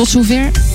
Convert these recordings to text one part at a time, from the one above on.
Tot zover.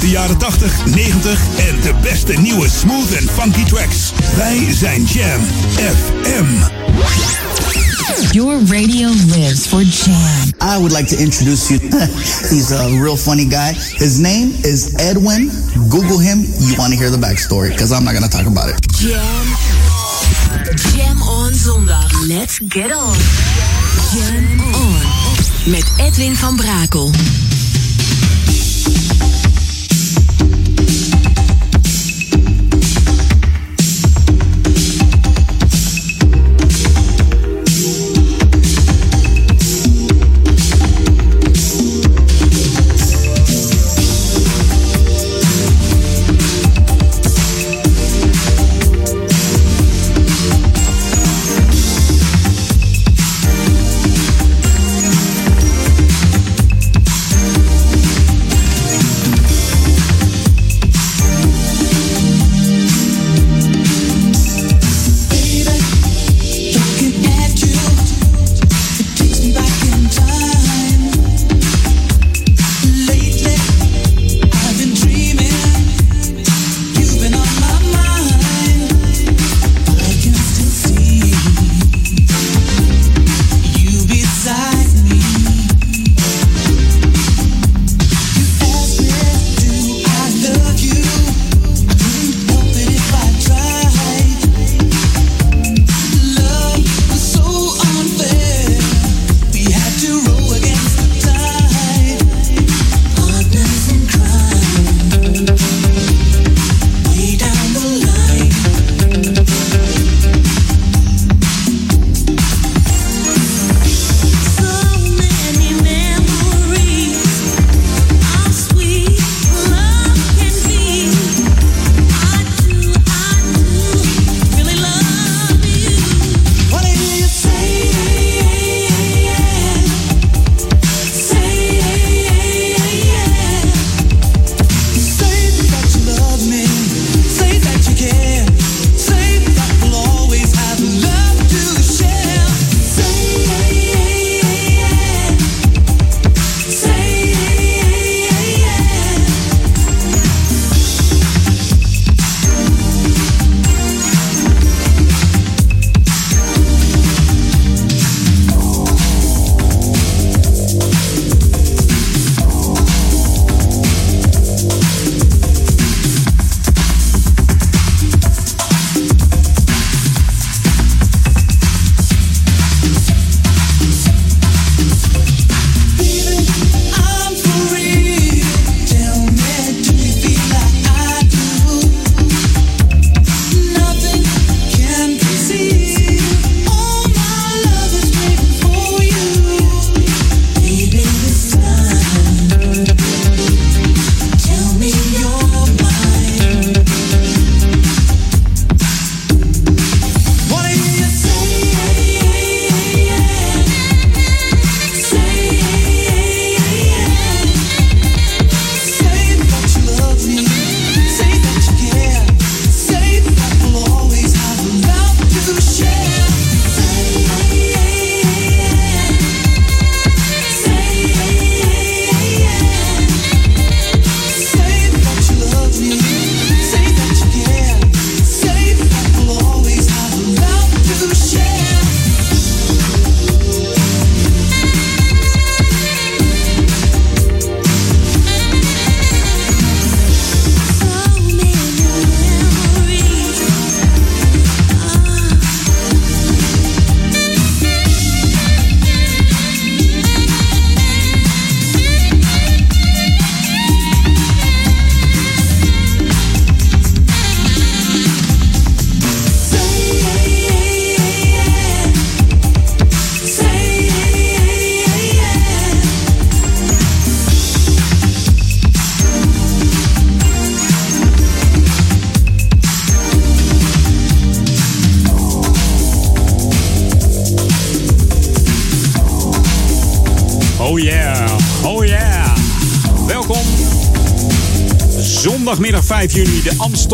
de jaren 80, 90 en de beste nieuwe smooth en funky tracks. Wij zijn Jam FM. Your radio lives for Jam. I would like to introduce you. He's a real funny guy. His name is Edwin. Google him. You want to hear the backstory because I'm not going to talk about it. Jam. Jam on zondag. Let's get on. Jam on. Met Edwin van Brakel.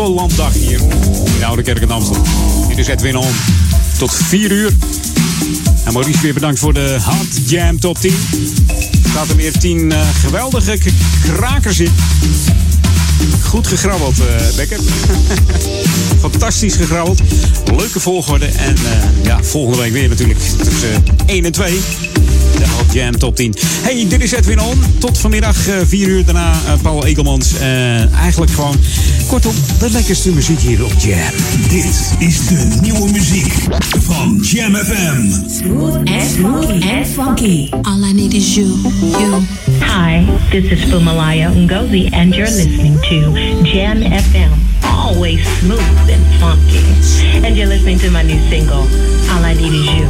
De Amstellanddag hier in de Oude Kerk in Amstel. Dit is Edwin On. Tot 4 uur. En Maurice weer bedankt voor de Hot Jam Top 10. Er er weer 10 uh, geweldige krakers in. Goed gegrabbeld, uh, Becker. Fantastisch gegrabbeld. Leuke volgorde. En uh, ja, volgende week weer natuurlijk tussen 1 en 2. De Hot Jam Top 10. Hey, dit is Edwin On. Tot vanmiddag uh, 4 uur daarna Paul Egelmans. eigenlijk gewoon, kortom, de lekkerste muziek hier op Jam. Dit is de nieuwe muziek van Jam FM. Smooth and smooth and funky. All I need is you, you. Hi, this is Fumalaya Ngozi and you're listening to Jam FM. Always smooth and funky. And you're listening to my new single, All I Need Is You,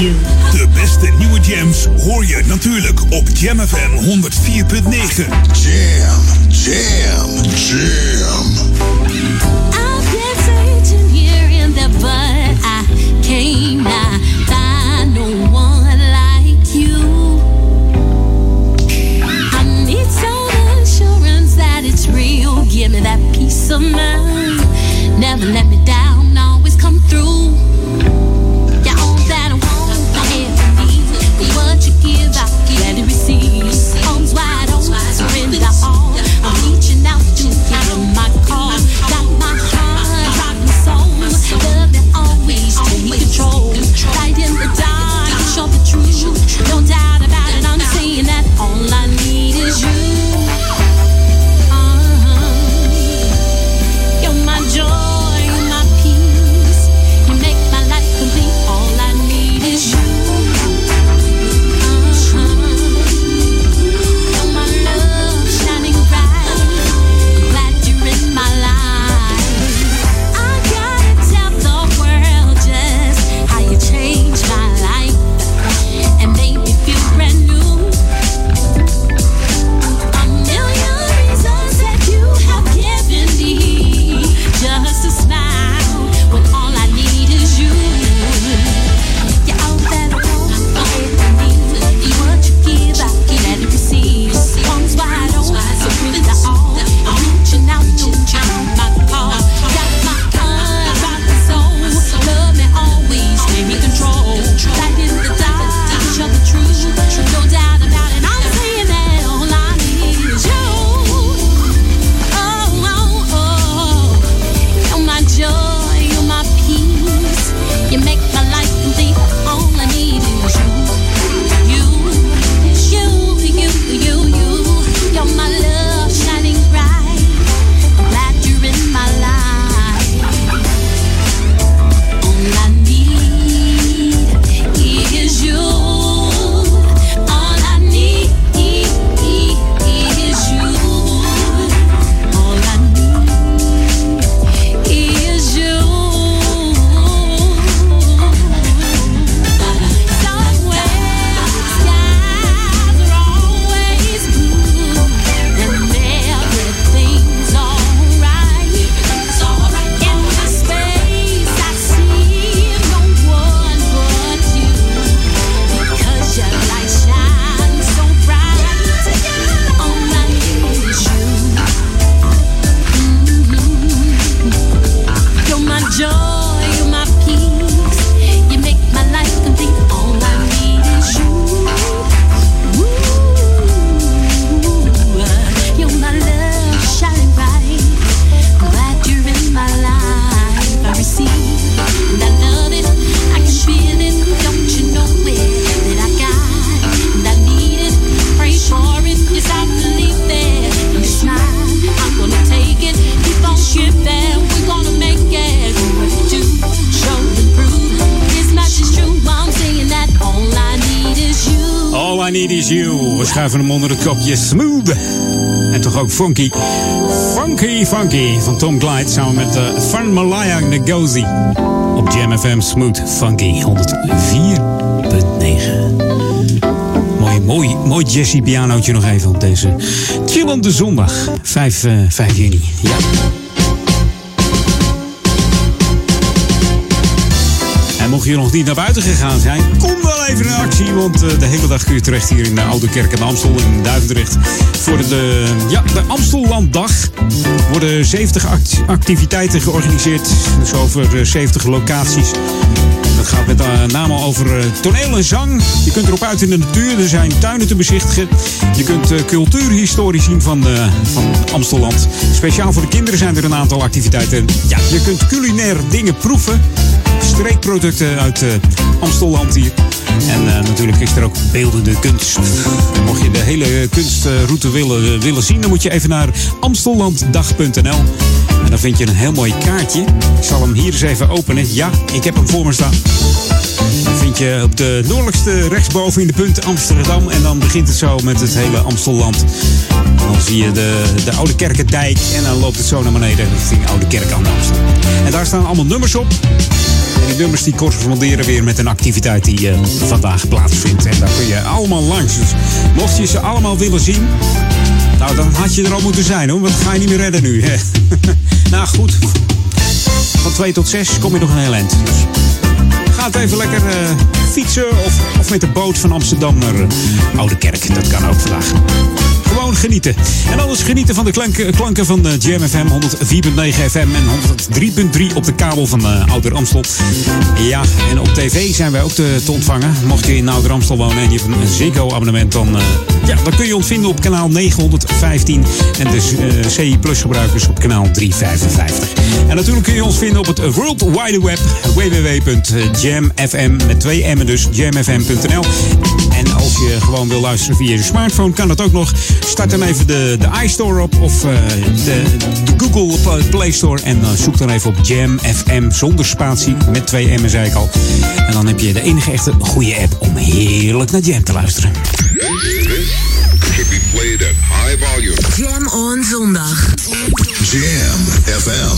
You. De beste nieuwe jams hoor je natuurlijk op Jam FM 104.9. Jam, jam, jam. I've been searching here and there, but I came not find no one like you. I need some assurance that it's real. Give me that peace of mind. Never let me down, Smooth. En toch ook Funky. Funky Funky van Tom Clyde samen met uh, Van Malaya Ngozi. Op Jam FM Smooth Funky 104.9. Mooi, mooi, mooi jazzy pianootje nog even op deze chillende zondag. 5, uh, 5 juni. Ja. En mocht je nog niet naar buiten gegaan zijn, kom wel even in actie. Want eh, de hele dag kun je terecht hier in de Oude Kerk en Amstel in Duivendrecht. Voor de, ja, de Amstellanddag worden 70 act- activiteiten georganiseerd. Dus over 70 locaties. Het gaat met name over toneel en zang. Je kunt erop uit in de natuur. Er zijn tuinen te bezichtigen. Je kunt cultuurhistorie zien van, van Amstelland. Speciaal voor de kinderen zijn er een aantal activiteiten. Ja, je kunt culinair dingen proeven. Streekproducten uit Amstelland hier. En natuurlijk is er ook beeldende kunst. Mocht je de hele kunstroute willen, willen zien, dan moet je even naar amstellanddag.nl. En dan vind je een heel mooi kaartje. Ik zal hem hier eens even openen. Ja, ik heb hem voor me staan. Dan vind je op de noordelijkste rechtsboven in de punt Amsterdam. En dan begint het zo met het hele Amstelland. Dan zie je de, de Oude Kerkendijk. En dan loopt het zo naar beneden richting Oude Kerk aan de Amstel. En daar staan allemaal nummers op. En die nummers die corresponderen weer met een activiteit die uh, vandaag plaatsvindt. En daar kun je allemaal langs. Dus mocht je ze allemaal willen zien, nou, dan had je er al moeten zijn hoor, want dat ga je niet meer redden nu. Hè? nou goed, van 2 tot 6 kom je nog een heel eind. Dus ga het even lekker uh, fietsen of, of met de boot van Amsterdam naar uh, Oude Kerk. Dat kan ook vandaag. Gewoon genieten. En anders genieten van de klanken, klanken van de FM 104.9 FM en 103.3 op de kabel van uh, Ouder Amstel. Ja, en op tv zijn wij ook te, ontvangen. Mocht je in Ouder Amstel wonen en je hebt een Ziggo-abonnement, dan, uh, ja, dan kun je ons vinden op kanaal 915. En de uh, CI Plus gebruikers op kanaal 355. En natuurlijk kun je ons vinden op het World Wide Web, www.jamfm, met twee M'en dus, jamfm.nl. En als je gewoon wil luisteren via je smartphone, kan dat ook nog. Start dan even de, de iStore op of uh, de, de, Google Play Store. En uh, zoek dan even op Jam FM zonder spatie met twee M'en, zei ik al. En dan heb je de enige echte goede app om heerlijk naar Jam te luisteren. Jam on zondag. Jam FM.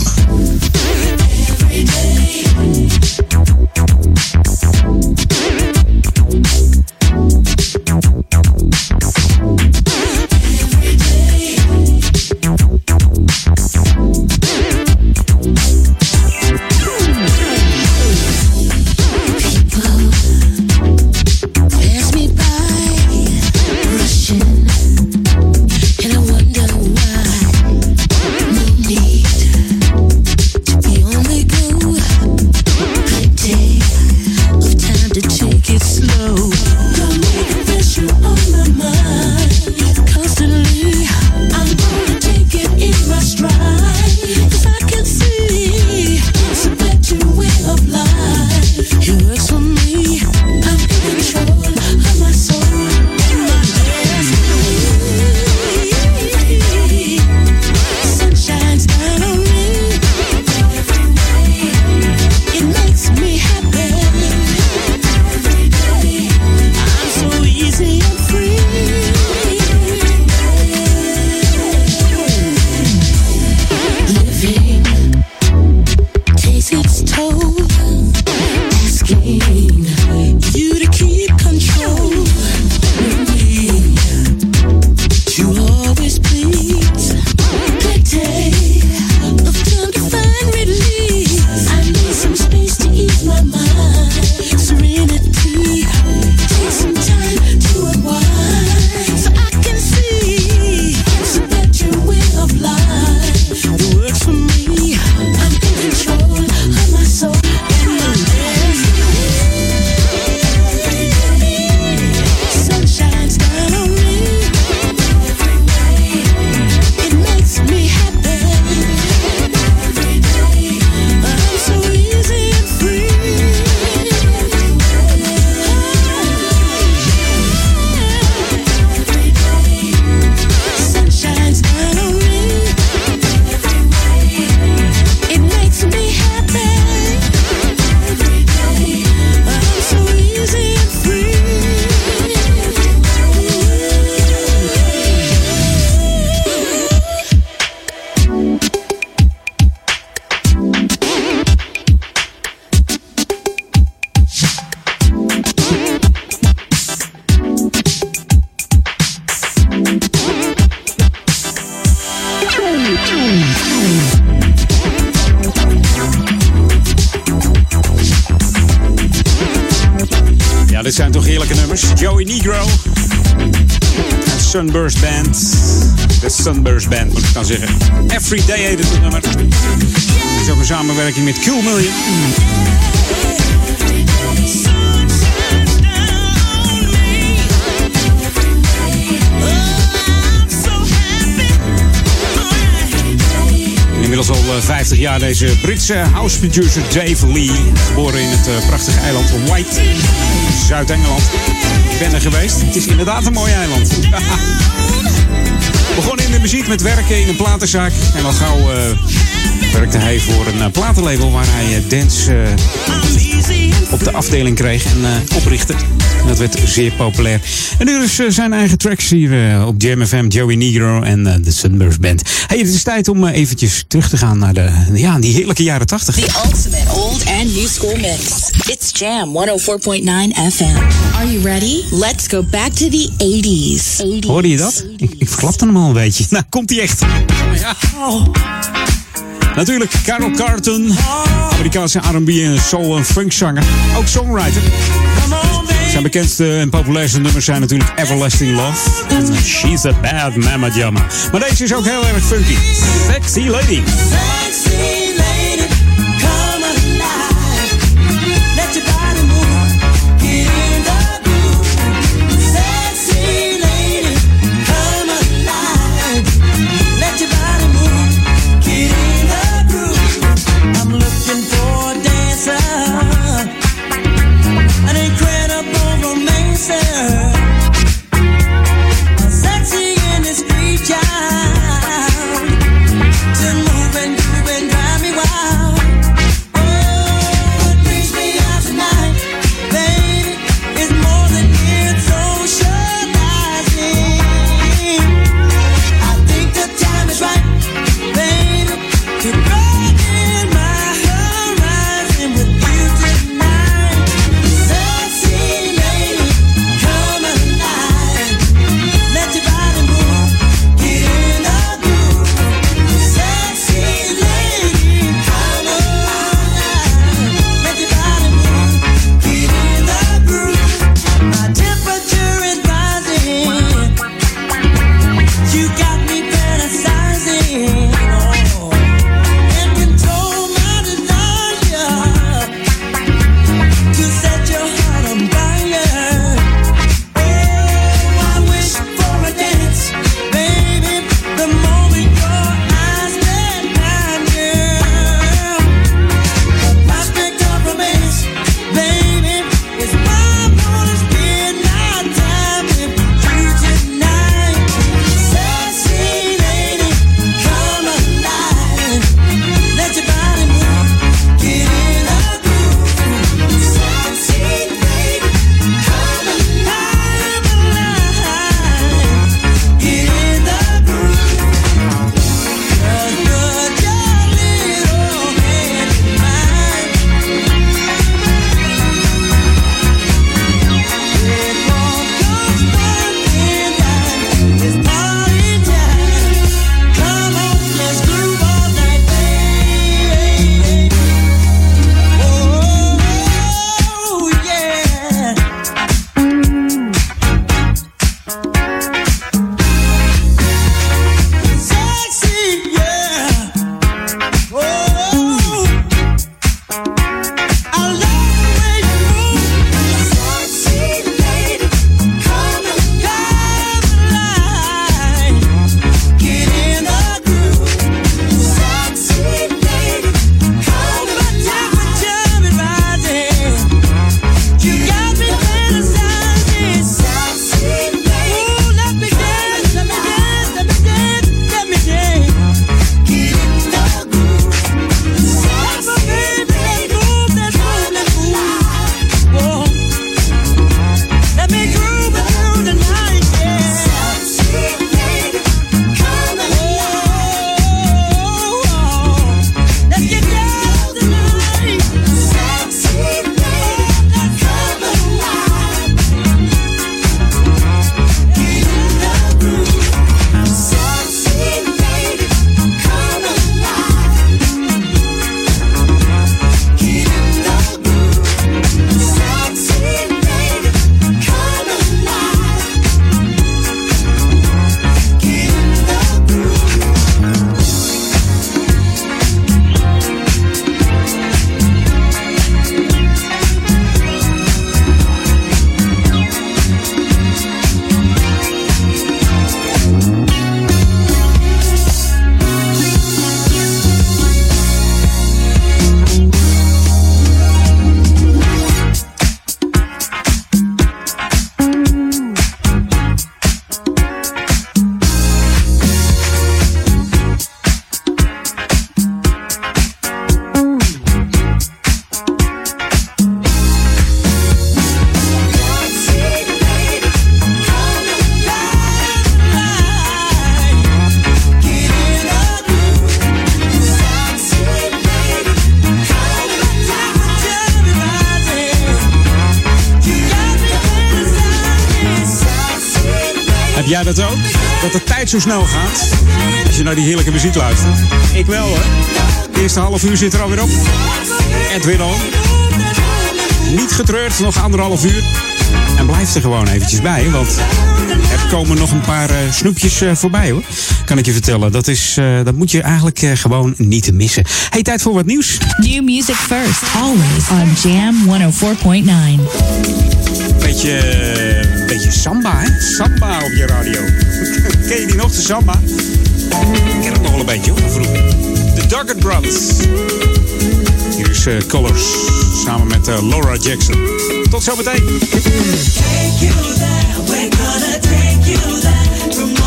Ja, dit zijn toch heerlijke nummers. Joey Negro. En Sunburst Band. De Sunburst Band moet ik dan zeggen. Everyday heet het nummer. Dat is ook een samenwerking met Q Inmiddels al 50 jaar deze Britse house producer Dave Lee. Geboren in het uh, prachtige eiland White, Zuid-Engeland. Ik ben er geweest. Het is inderdaad een mooi eiland. Begon in de muziek met werken in een platenzaak. En al gauw uh, werkte hij voor een uh, platenlabel waar hij dance op de afdeling kreeg en oprichtte. Dat werd zeer populair. En nu is zijn eigen tracks hier op Jam FM, Joey Negro en de Sunburst Band. Hey, het is tijd om eventjes terug te gaan naar de, ja, die heerlijke jaren 80. The ultimate old and new school mix. It's Jam 104.9 FM. Are you ready? Let's go back to the 80s. 80s. Hoorde je dat? Ik, ik verklapte hem al een beetje. Nou, komt hij echt. Ja. Natuurlijk Carol Carton, Amerikaanse R&B en soul en funk zanger. Ook songwriter. Zijn bekendste en populairste nummers zijn natuurlijk Everlasting Love en She's a Bad Mama Jamma. Maar deze is ook heel erg funky. Sexy Lady. Sexy zo snel gaat. Als je naar die heerlijke muziek luistert. Ik wel hoor. De eerste half uur zit er alweer op. Edwin al. Niet getreurd, nog anderhalf uur. En blijf er gewoon eventjes bij, want er komen nog een paar eh, snoepjes eh, voorbij hoor. Kan ik je vertellen. Dat, is, eh, dat moet je eigenlijk gewoon niet missen. Hey, tijd voor wat nieuws. New music first, always on Jam 104.9 beetje, een beetje samba, hè? Samba op je radio. Ken je die nog, de samba? Ik ken het nog wel een beetje, hoor, vroeger. De Duggett Brothers. Hier is eh, Colors, samen met eh, Laura Jackson. Tot zometeen. Take you you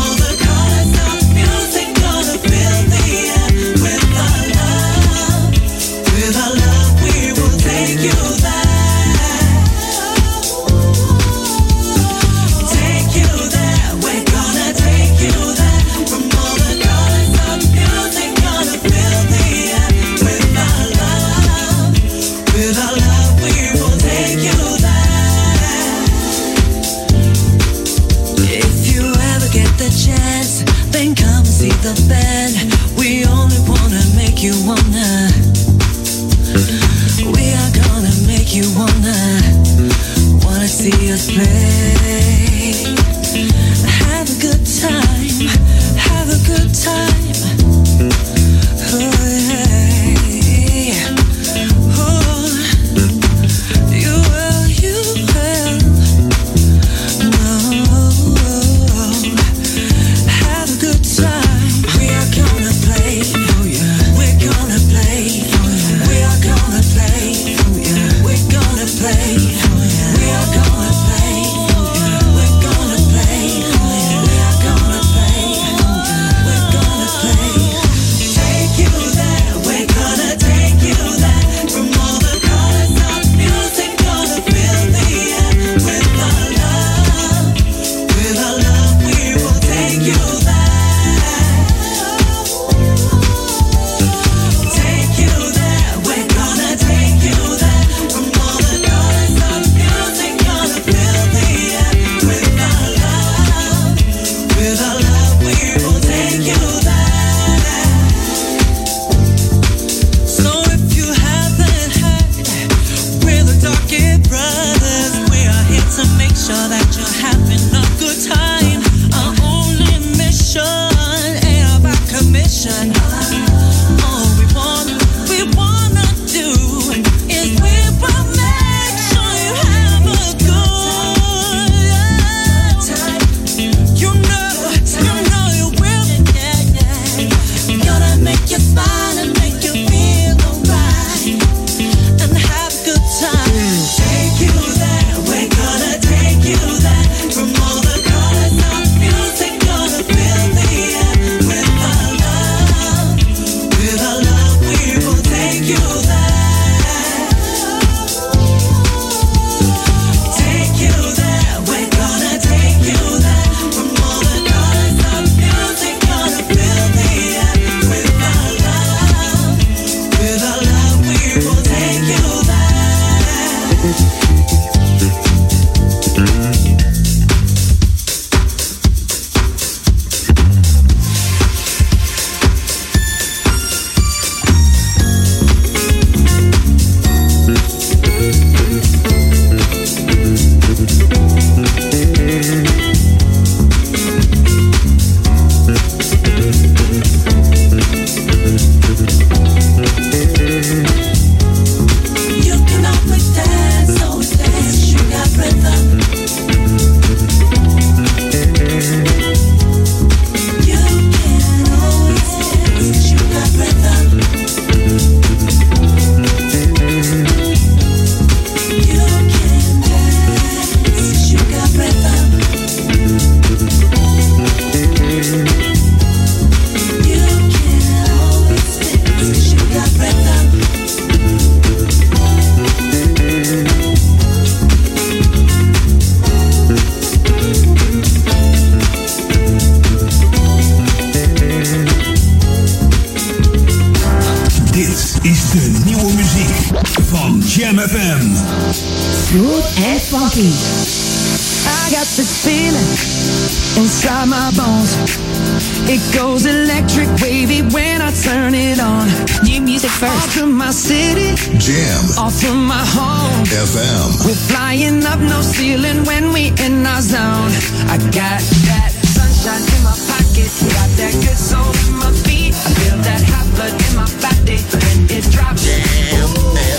first. Off from my city, Jam off from my home. FM. We're flying up no ceiling when we in our zone. I got that sunshine in my pocket, got that good soul in my feet. I feel that hot blood in my body when it drops. jam,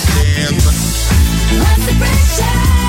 FM. What's the pressure?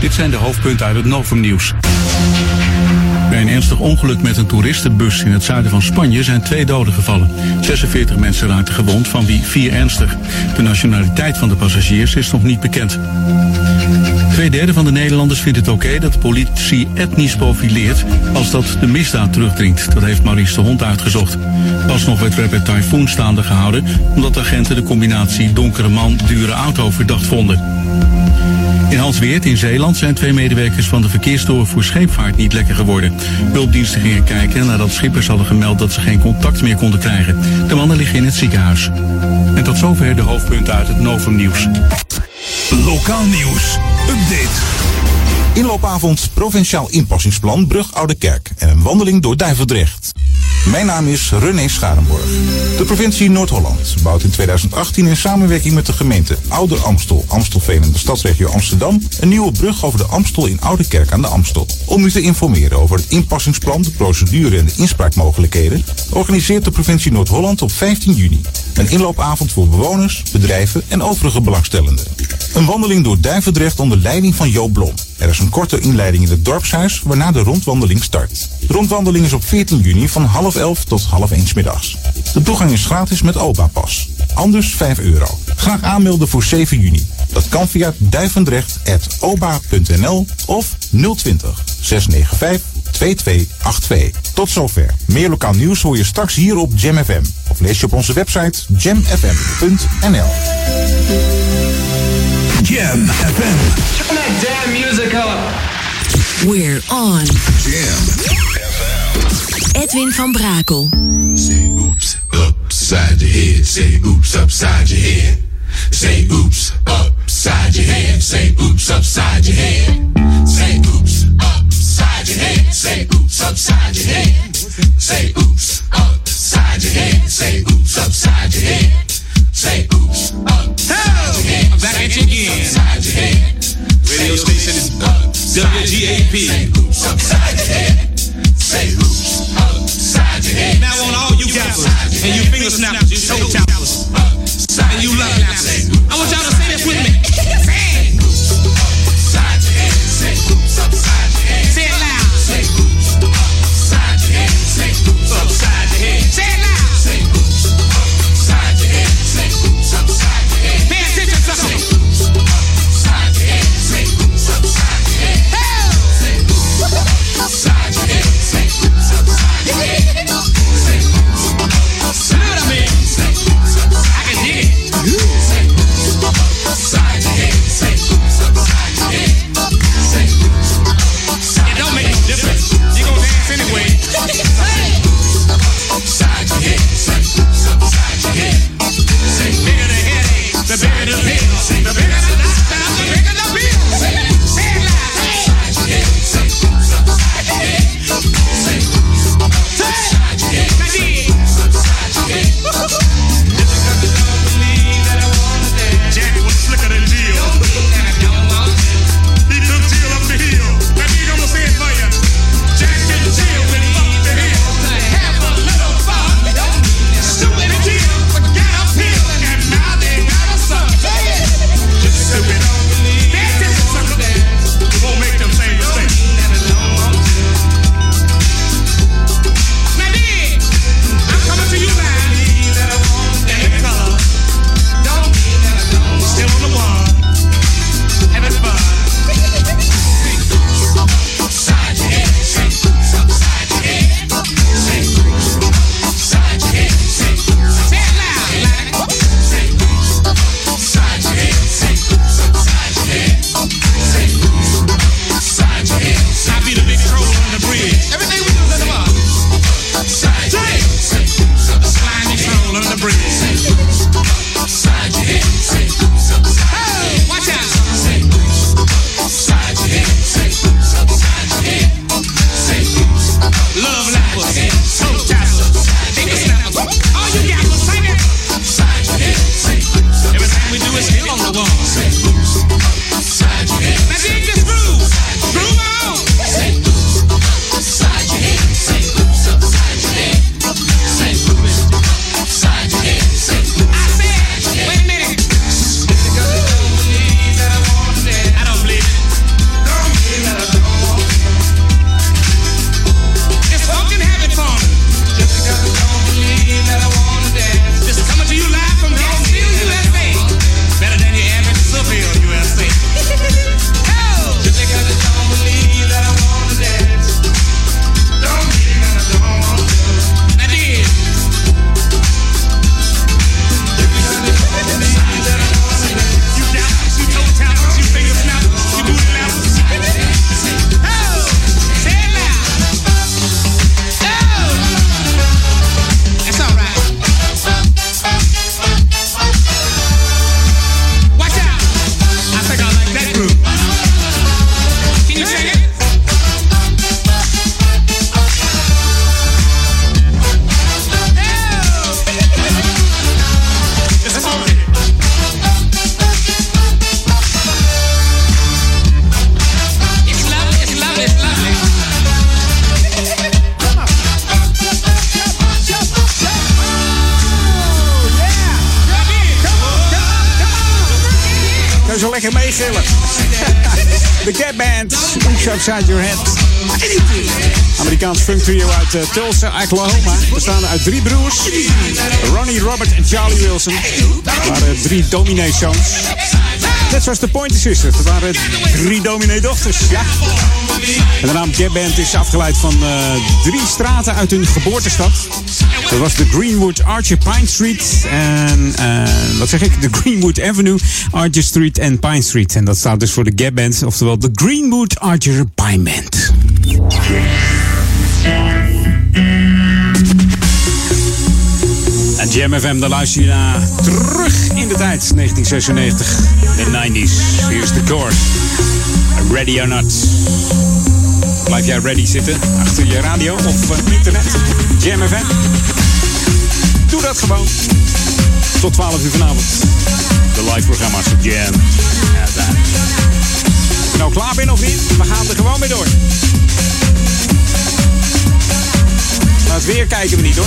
Dit zijn de hoofdpunten uit het Novumnieuws. Bij een ernstig ongeluk met een toeristenbus in het zuiden van Spanje zijn twee doden gevallen. 46 mensen raakten gewond, van wie vier ernstig. De nationaliteit van de passagiers is nog niet bekend. Twee derde van de Nederlanders vindt het oké dat de politie etnisch profileert als dat de misdaad terugdringt. Dat heeft Maurice de Hond uitgezocht. Pas nog werd Rapid Typhoon staande gehouden omdat agenten de combinatie donkere man, dure auto verdacht vonden. In Halsweert in Zeeland zijn twee medewerkers van de verkeerstoren voor scheepvaart niet lekker geworden. Hulpdiensten gingen kijken nadat schippers hadden gemeld dat ze geen contact meer konden krijgen. De mannen liggen in het ziekenhuis. En tot zover de hoofdpunten uit het Novum nieuws. Lokaal nieuws. Update. Inloopavond Provinciaal Inpassingsplan Brug Oude Kerk en een wandeling door Duivendrecht. Mijn naam is René Scharenborg. De provincie Noord-Holland bouwt in 2018 in samenwerking met de gemeente Ouder Amstel, Amstelveen en de stadsregio Amsterdam een nieuwe brug over de Amstel in Oude Kerk aan de Amstel. Om u te informeren over het inpassingsplan, de procedure en de inspraakmogelijkheden, organiseert de provincie Noord-Holland op 15 juni een inloopavond voor bewoners, bedrijven en overige belangstellenden. Een wandeling door Duivendrecht onder leiding van Joop Blom. Er is een korte inleiding in het dorpshuis, waarna de rondwandeling start. De rondwandeling is op 14 juni van half 11 tot half 1 's middags. De toegang is gratis met OBA-pas. Anders 5 euro. Graag aanmelden voor 7 juni. Dat kan via duivendrecht.oba.nl of 020 695 2282. Tot zover. Meer lokaal nieuws hoor je straks hier op Jam FM. Of lees je op onze website jamfm.nl. Jam FM. Turn that damn music up. We're on. Jam. Edwin van Brakel. Say oops upside your head. Say oops upside your head. Say oops upside your head. Say oops upside your head. Upside your head. Say oops upside your head. Say oops upside your head. Say oops upside your head. I'm back at you again. Upside your head. Radio station is WGAP. Say oops upside your head. Say oops upside your head. Now on all you gappers and you finger snappers, Upside Your Head. Amerikaans funk trio uit eh, Tulsa, Oklahoma. Bestaande uit drie broers. Ronnie, Robert en Charlie Wilson. Dat waren drie dominee-zoons. Net zoals de Pointer Sisters. Dat waren drie dominee-dochters. Ja. En de naam Gap Band is afgeleid van eh, drie straten uit hun geboortestad. Dat was de Greenwood Archer Pine Street en eh, wat zeg ik? De Greenwood Avenue, Archer Street en Pine Street. En dat staat dus voor de Gap Band, oftewel de Greenwood Archer Pine Band. En Jam FM, daar luister je naar terug in de tijd, 1996, de 90s. Hier is de core. Ready or not. Blijf jij ready zitten achter je radio of eh, internet? Jam FM. Doe dat gewoon. Tot 12 uur vanavond. De live programma's op Jam. Je nou klaar bent of niet, we gaan er gewoon mee door. Maar het weer kijken we niet hoor.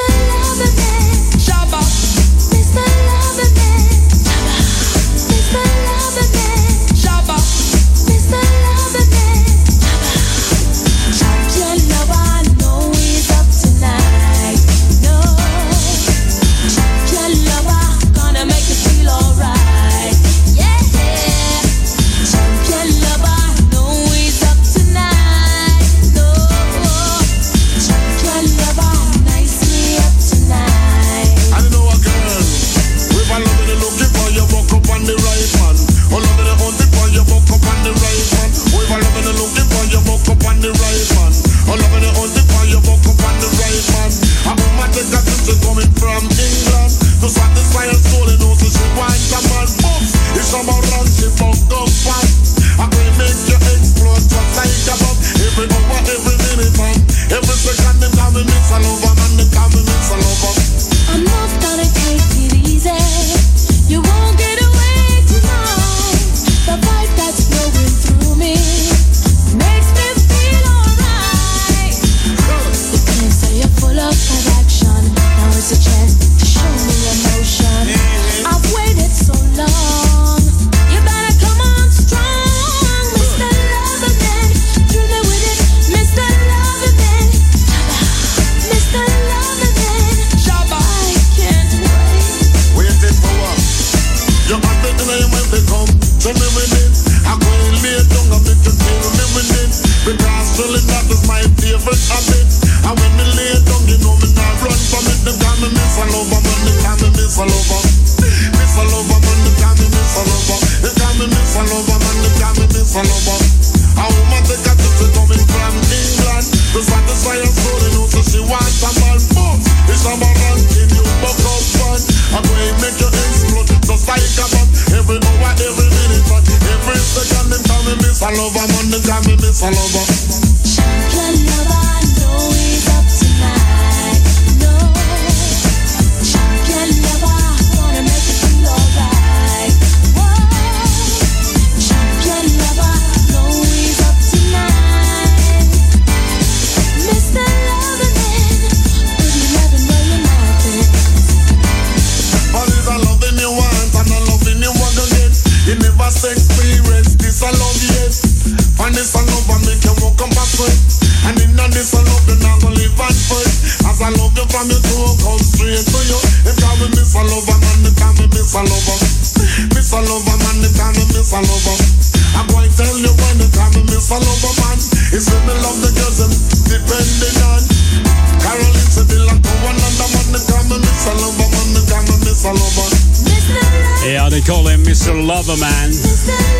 Ja, they call him Mr. Loverman.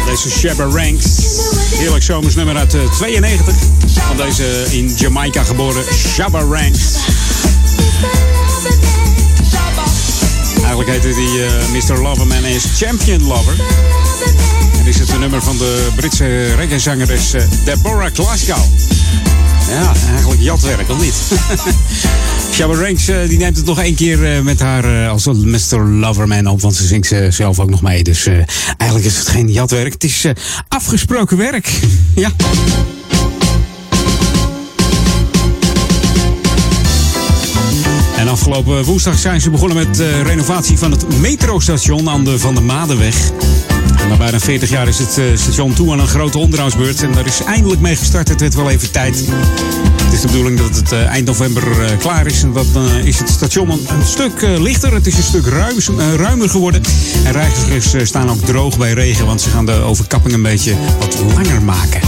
Deze Shabba Ranks. Heerlijk zomersnummer uit eh, 92. Van deze in Jamaica geboren Shabba Ranks. Eigenlijk heette eh, Mr. Loverman is Champion Lover. Is het een nummer van de Britse reggae-zangeres eh, Deborah Glasgow. Ja, eigenlijk jatwerk, of niet? Shabba Ranks eh, die neemt het nog één keer eh, met haar als Mr. Loverman op. Want ze zingt ze zelf ook nog mee. Dus eigenlijk is het geen jatwerk. Het is afgesproken werk. ja. En afgelopen woensdag zijn ze begonnen met de renovatie van het metrostation aan de Van der Madenweg. Na bijna 40 jaar is het eh, station toe aan een grote onderhoudsbeurt. En daar is eindelijk mee gestart. Het werd wel even tijd. Het is de bedoeling dat het eh, eind november eh, klaar is. En dan is het station een, stuk lichter. Het is een stuk ruimer geworden. En reizigers staan ook droog bij regen. Want ze gaan de overkapping een beetje wat langer maken.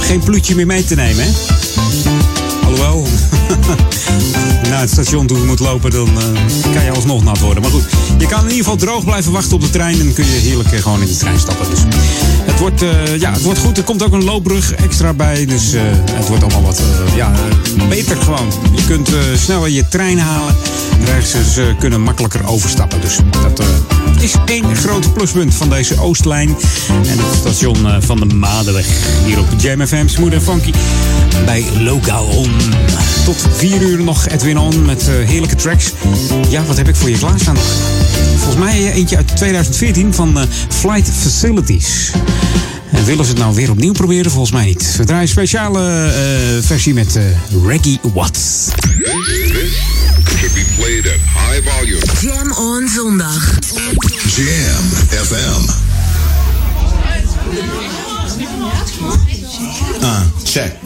Geen ploetje meer mee te nemen, hè? Naar het station toe moet lopen, dan eh, kan je alsnog nat worden. Maar goed, je kan in ieder geval droog blijven wachten op de trein. En kun je heerlijk eh, gewoon in de trein stappen. Dus het wordt, eh, ja, het wordt goed. Er komt ook een loopbrug extra bij. Dus het wordt allemaal wat ja, beter gewoon. Je kunt sneller je trein halen. Reizigers kunnen makkelijker overstappen. Dus dat is één groot pluspunt van deze Oostlijn. En het station eh, van de Madenweg. Hier op Jam FM, Smooth en Funky. Bij Lokaal On. Tot vier uur nog Edwin On met eh, heerlijke tracks. Ja, wat heb ik voor je klaarstaan nog? Volgens mij eentje uit 2014 van eh, Flight Facilities. En willen ze het nou weer opnieuw proberen? Volgens mij niet. We draaien een speciale versie met eh, Reggie Watts. Should be played at high volume. Jam on zondag. Jam FM. Uh, check.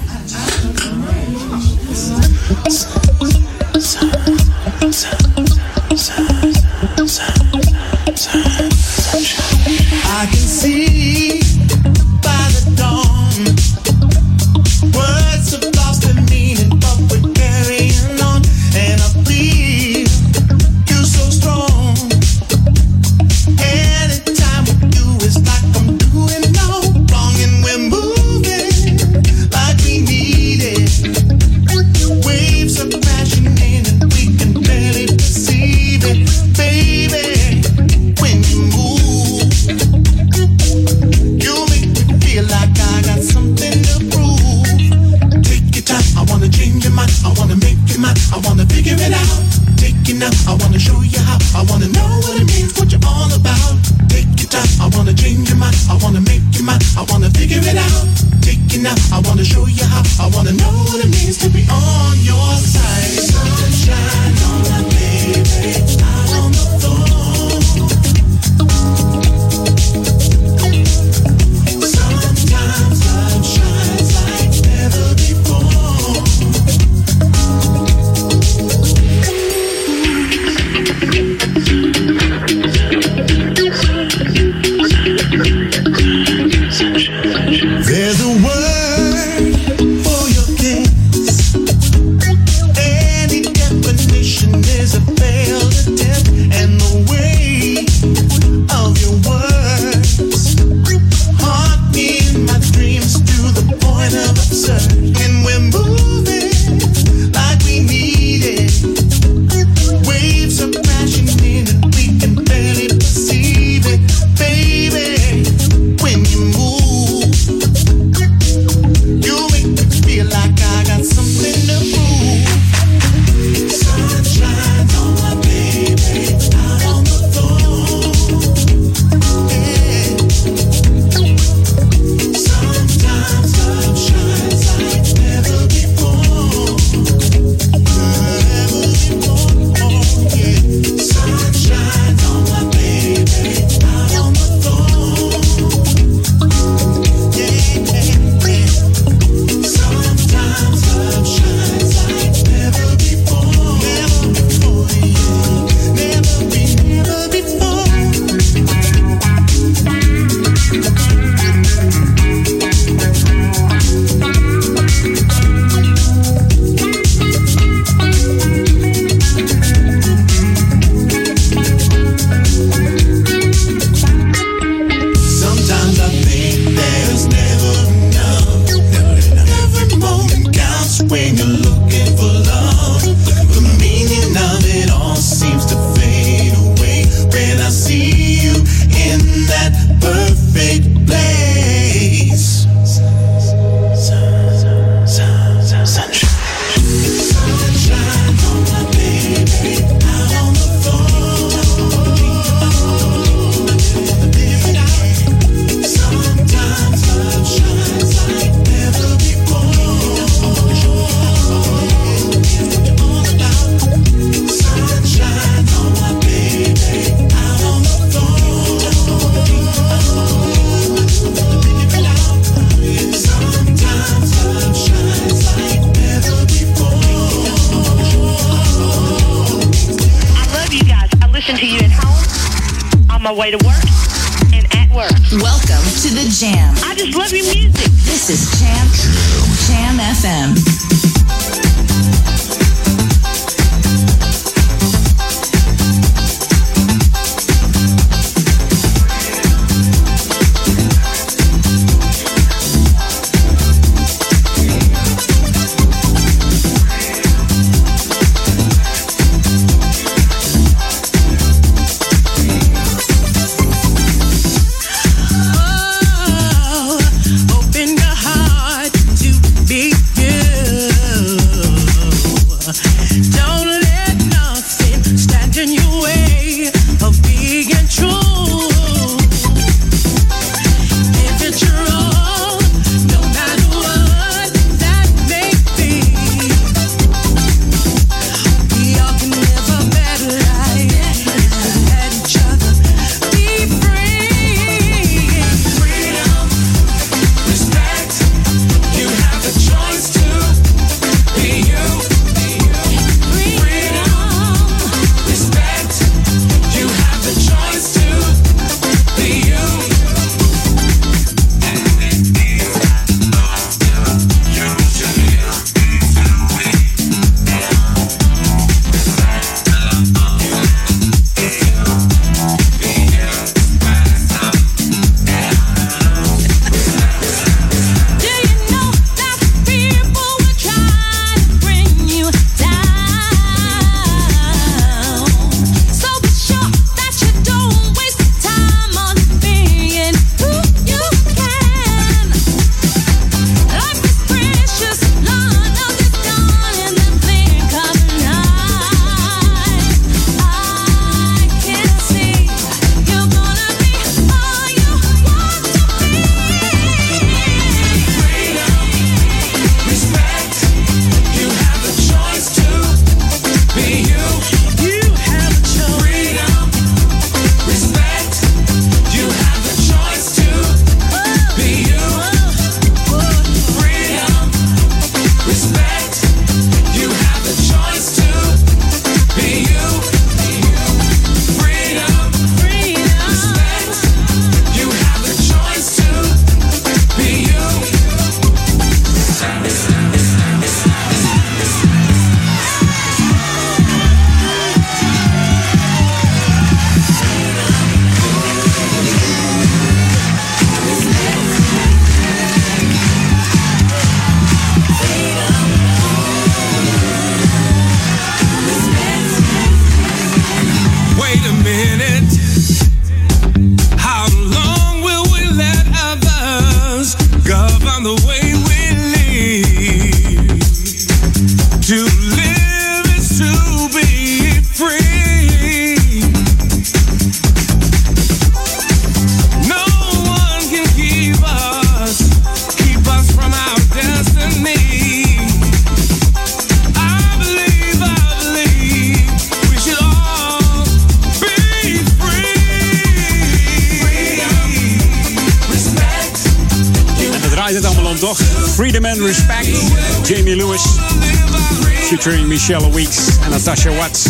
Michelle Weeks en Natasha Watts.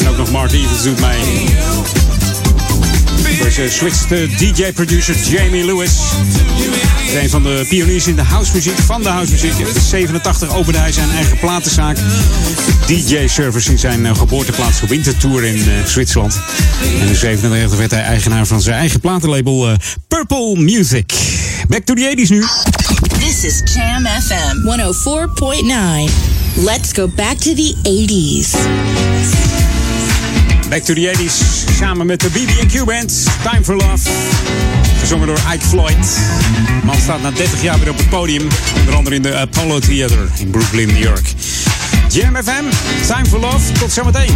En ook nog Mark Evans doet mee. Deze switchte DJ-producer Jamie Lewis. Is een van de pioniers in de housemuziek, van de housemuziek. In 87 opende hij zijn eigen platenzaak. DJ-service in zijn eh, geboorteplaats Winterthur in eh, Zwitserland. En in 97 werd hij eigenaar van zijn eigen platenlabel eh, Purple Music. Back to the 80s nu. This is Jam FM 104.9. Let's go back to the 80s. Back to the 80s. Samen met de BB&Q Band. Time for Love. Gezongen door Ike Floyd. De man staat na 30 jaar weer op het podium. Onder andere in de Apollo Theater in Brooklyn, New York. Jam FM. Time for Love. Tot zometeen.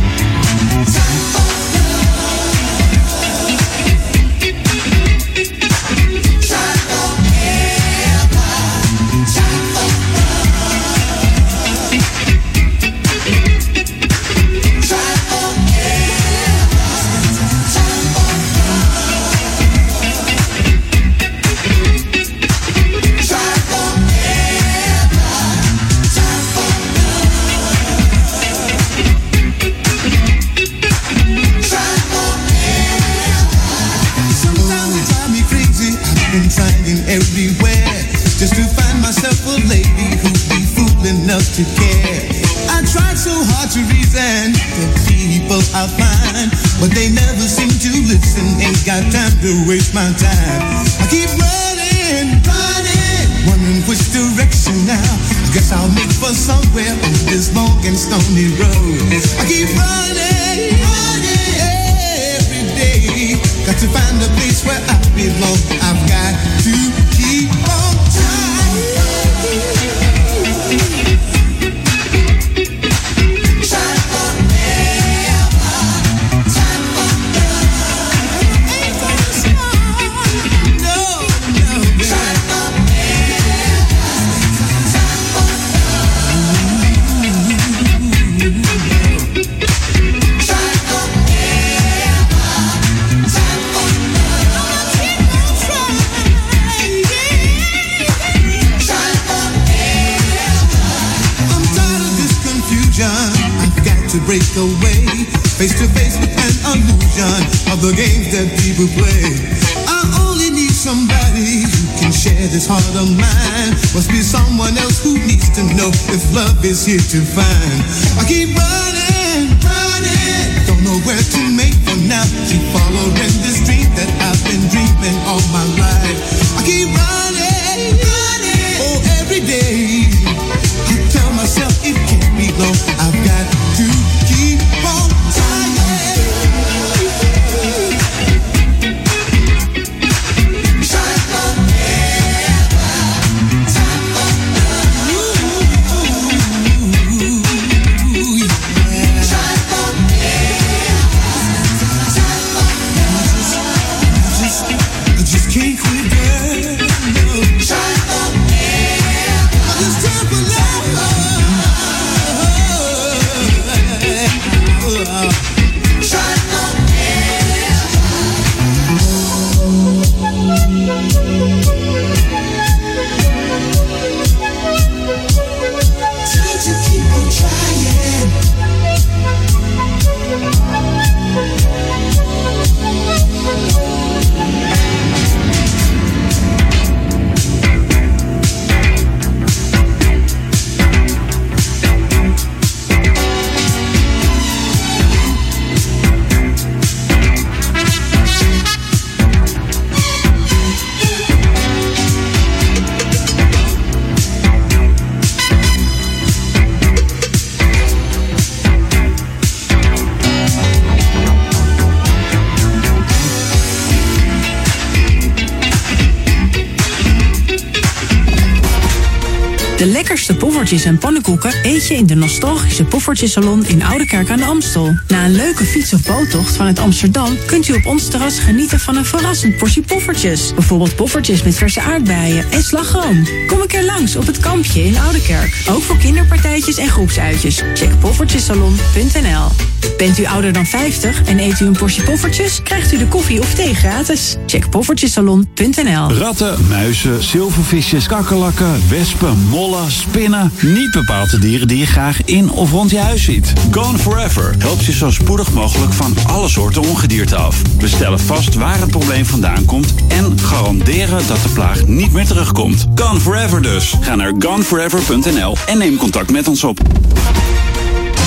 Waste my time. I keep running, running, wondering which direction now. Guess I'll make for somewhere on this long and stony road. I keep running, is here to find. I keep running, en pannenkoeken eet je in de nostalgische Poffertjesalon in Oudekerk aan de Amstel. Na een leuke fiets- of boottocht vanuit Amsterdam kunt u op ons terras genieten van een verrassend portie poffertjes. Bijvoorbeeld poffertjes met verse aardbeien en slagroom. Kom een keer langs op het kampje in Oudekerk. Ook voor kinderpartijtjes en groepsuitjes. Check poffertjesalon.nl Bent u ouder dan 50 en eet u een portie poffertjes, krijgt u de koffie of thee gratis. Check poffertjesalon.nl Ratten, muizen, zilvervisjes, kakkerlakken, wespen, mollen, spinnen. Niet bepaalde dieren die je graag in of rond je huis ziet. Gone Forever helpt je zo spoedig mogelijk van alle soorten ongedierte af. We stellen vast waar het probleem vandaan komt en garanderen dat de plaag niet meer terugkomt. Gone Forever dus. Ga naar goneforever.nl en neem contact met ons op.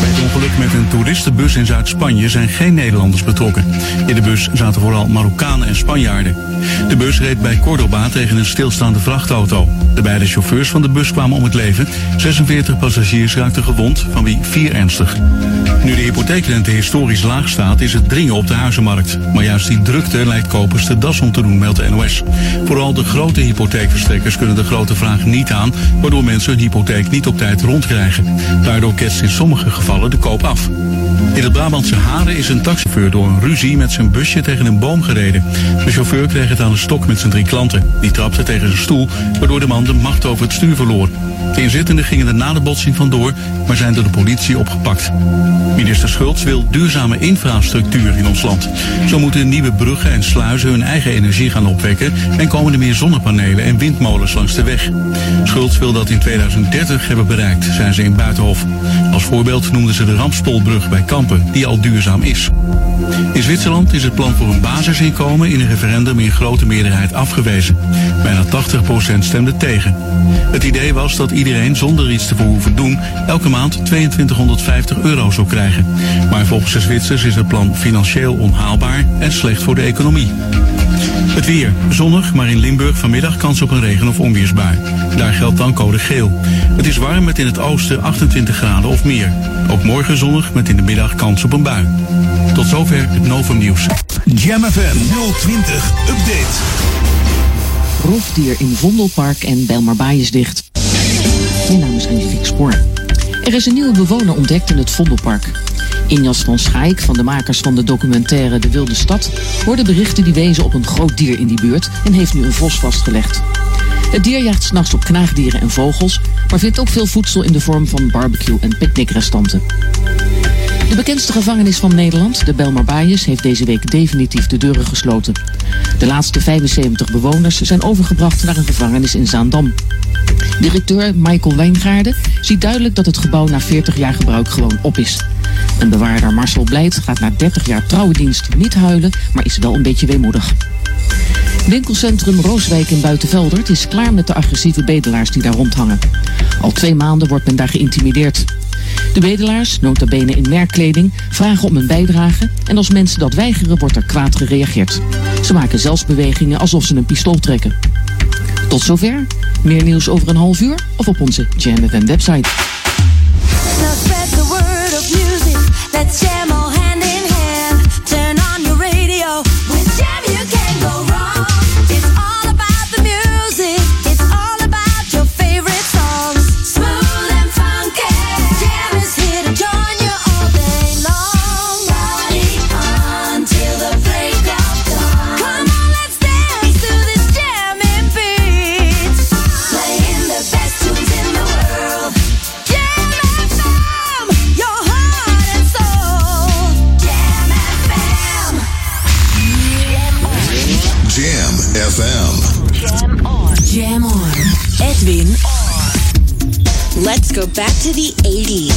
Bij het ongeluk met een toeristenbus in Zuid-Spanje zijn geen Nederlanders betrokken. In de bus zaten vooral Marokkanen en Spanjaarden. De bus reed bij Cordoba tegen een stilstaande vrachtauto. De beide chauffeurs van de bus kwamen om het leven. 46 passagiers raakten gewond, van wie vier ernstig. Nu de hypotheekrente historisch laag staat, is het dringen op de huizenmarkt. Maar juist die drukte lijkt kopers de das om te doen, meldt de NOS. Vooral de grote hypotheekverstrekkers kunnen de grote vraag niet aan, waardoor mensen hun hypotheek niet op tijd rondkrijgen. Daardoor ketst in sommige gevallen gevallen de koop af. In het Brabantse Haren is een taxichauffeur door een ruzie met zijn busje tegen een boom gereden. De chauffeur kreeg het aan de stok met zijn drie klanten. Die trapte tegen zijn stoel, waardoor de man de macht over het stuur verloor. De inzittenden gingen er na de botsing vandoor, maar zijn door de politie opgepakt. Minister Schultz wil duurzame infrastructuur in ons land. Zo moeten nieuwe bruggen en sluizen hun eigen energie gaan opwekken en komen er meer zonnepanelen en windmolens langs de weg. Schultz wil dat in 2030 hebben bereikt, zijn ze in Buitenhof. Als voorbeeld noemden ze de Rampspolbrug bij Kampen, die al duurzaam is. In Zwitserland is het plan voor een basisinkomen in een referendum in grote meerderheid afgewezen. Bijna 80% stemde tegen. Het idee was dat iedereen zonder iets te hoeven doen elke maand 2250 euro zou krijgen. Maar volgens de Zwitsers is het plan financieel onhaalbaar en slecht voor de economie. Het weer. Zonnig, maar in Limburg vanmiddag kans op een regen- of onweersbui. Daar geldt dan code geel. Het is warm met in het oosten 28 graden of meer. Ook morgen zonnig met in de middag kans op een bui. Tot zover het Novum Nieuws. Jam FM 020 Update. Roofdier in Vondelpark en Bijlmerbaai is dicht. Mijn naam is Angelique Spoor. Er is een nieuwe bewoner ontdekt in het Vondelpark. Injas van Schaik, van de makers van de documentaire De Wilde Stad, hoorde berichten die wezen op een groot dier in die buurt en heeft nu een vos vastgelegd. Het dier jaagt s'nachts op knaagdieren en vogels, maar vindt ook veel voedsel in de vorm van barbecue- en picknickrestanten. De bekendste gevangenis van Nederland, de Belmarbaaiers, heeft deze week definitief de deuren gesloten. De laatste 75 bewoners zijn overgebracht naar een gevangenis in Zaandam. Directeur Michael Wijngaarden ziet duidelijk dat het gebouw na 40 jaar gebruik gewoon op is. En bewaarder Marcel Blijt gaat na 30 jaar trouwendienst niet huilen, maar is wel een beetje weemoedig. Winkelcentrum Rooswijk in Buitenveldert is klaar met de agressieve bedelaars die daar rondhangen. Al twee maanden wordt men daar geïntimideerd. De bedelaars, nota bene in merkkleding, vragen om een bijdrage en als mensen dat weigeren wordt er kwaad gereageerd. Ze maken zelfs bewegingen alsof ze een pistool trekken. Tot zover. Meer nieuws over een half uur of op onze Jam FM website. Go back to the 80s.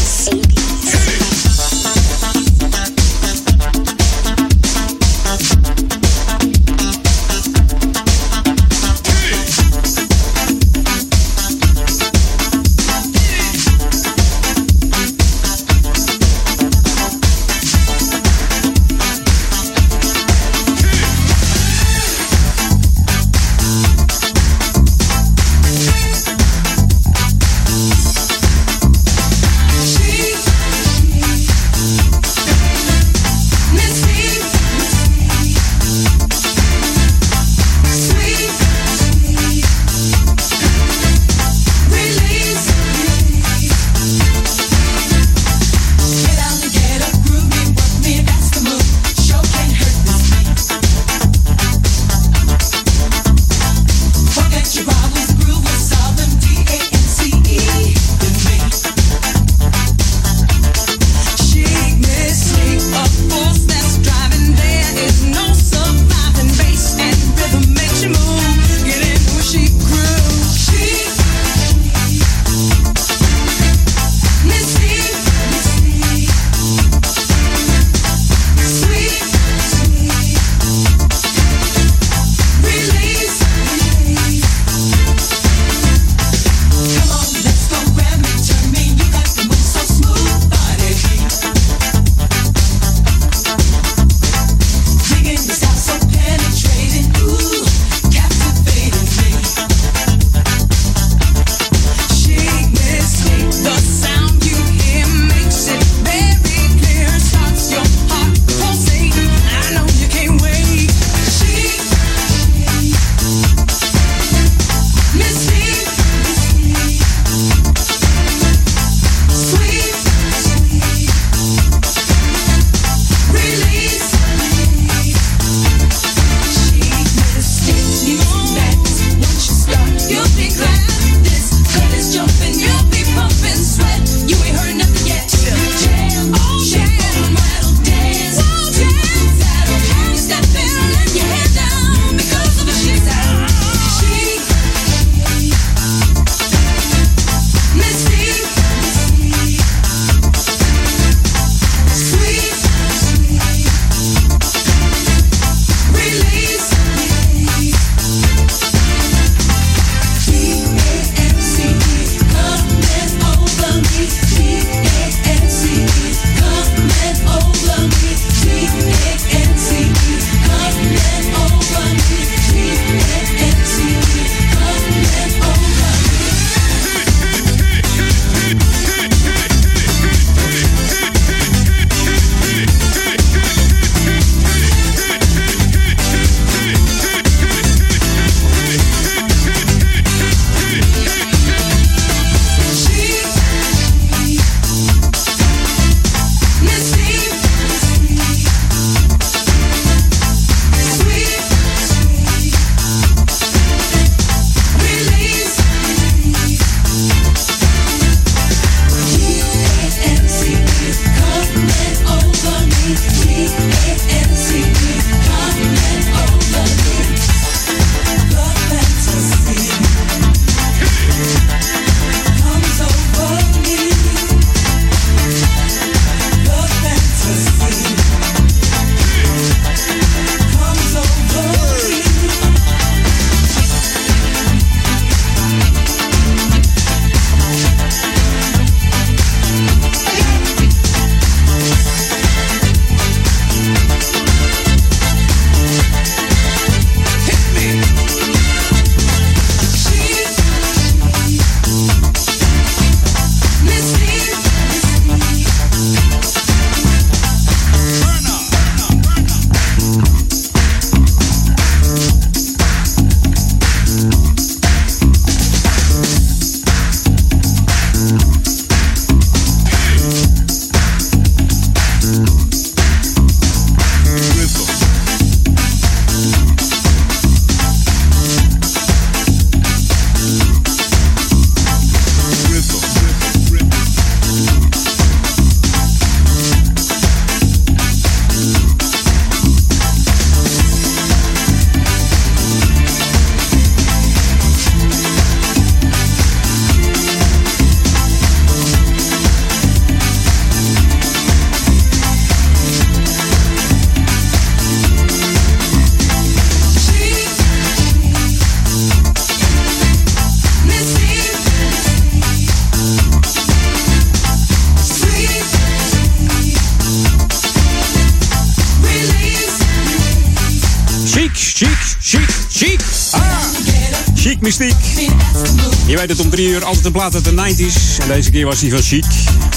Je weet het om drie uur altijd een plaat uit de 90s. En deze keer was hij van Chic.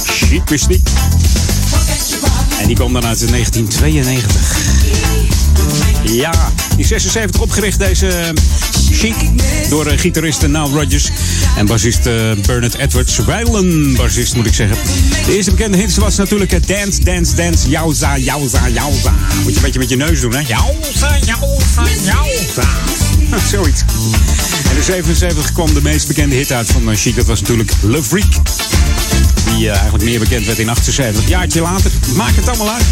Chic Mystiek. En die kwam dan uit 1992. Ja, in 76 opgericht deze eh, Chic door uh, gitarist Nile Rodgers en bassist uh, Bernard Edwards. Wijlen bassist moet ik zeggen. De eerste bekende hit was natuurlijk Dance, Dance, Dance, Jauza, Jauza, Jauza. Moet je een beetje met je neus doen, hè? Jauza, Jauza, Jauza. Zoiets. In 77 kwam de meest bekende hit uit van uh, Chic. Dat was natuurlijk Le Freak. Die uh, eigenlijk meer bekend werd in 78. Jaartje later. Maakt het allemaal uit.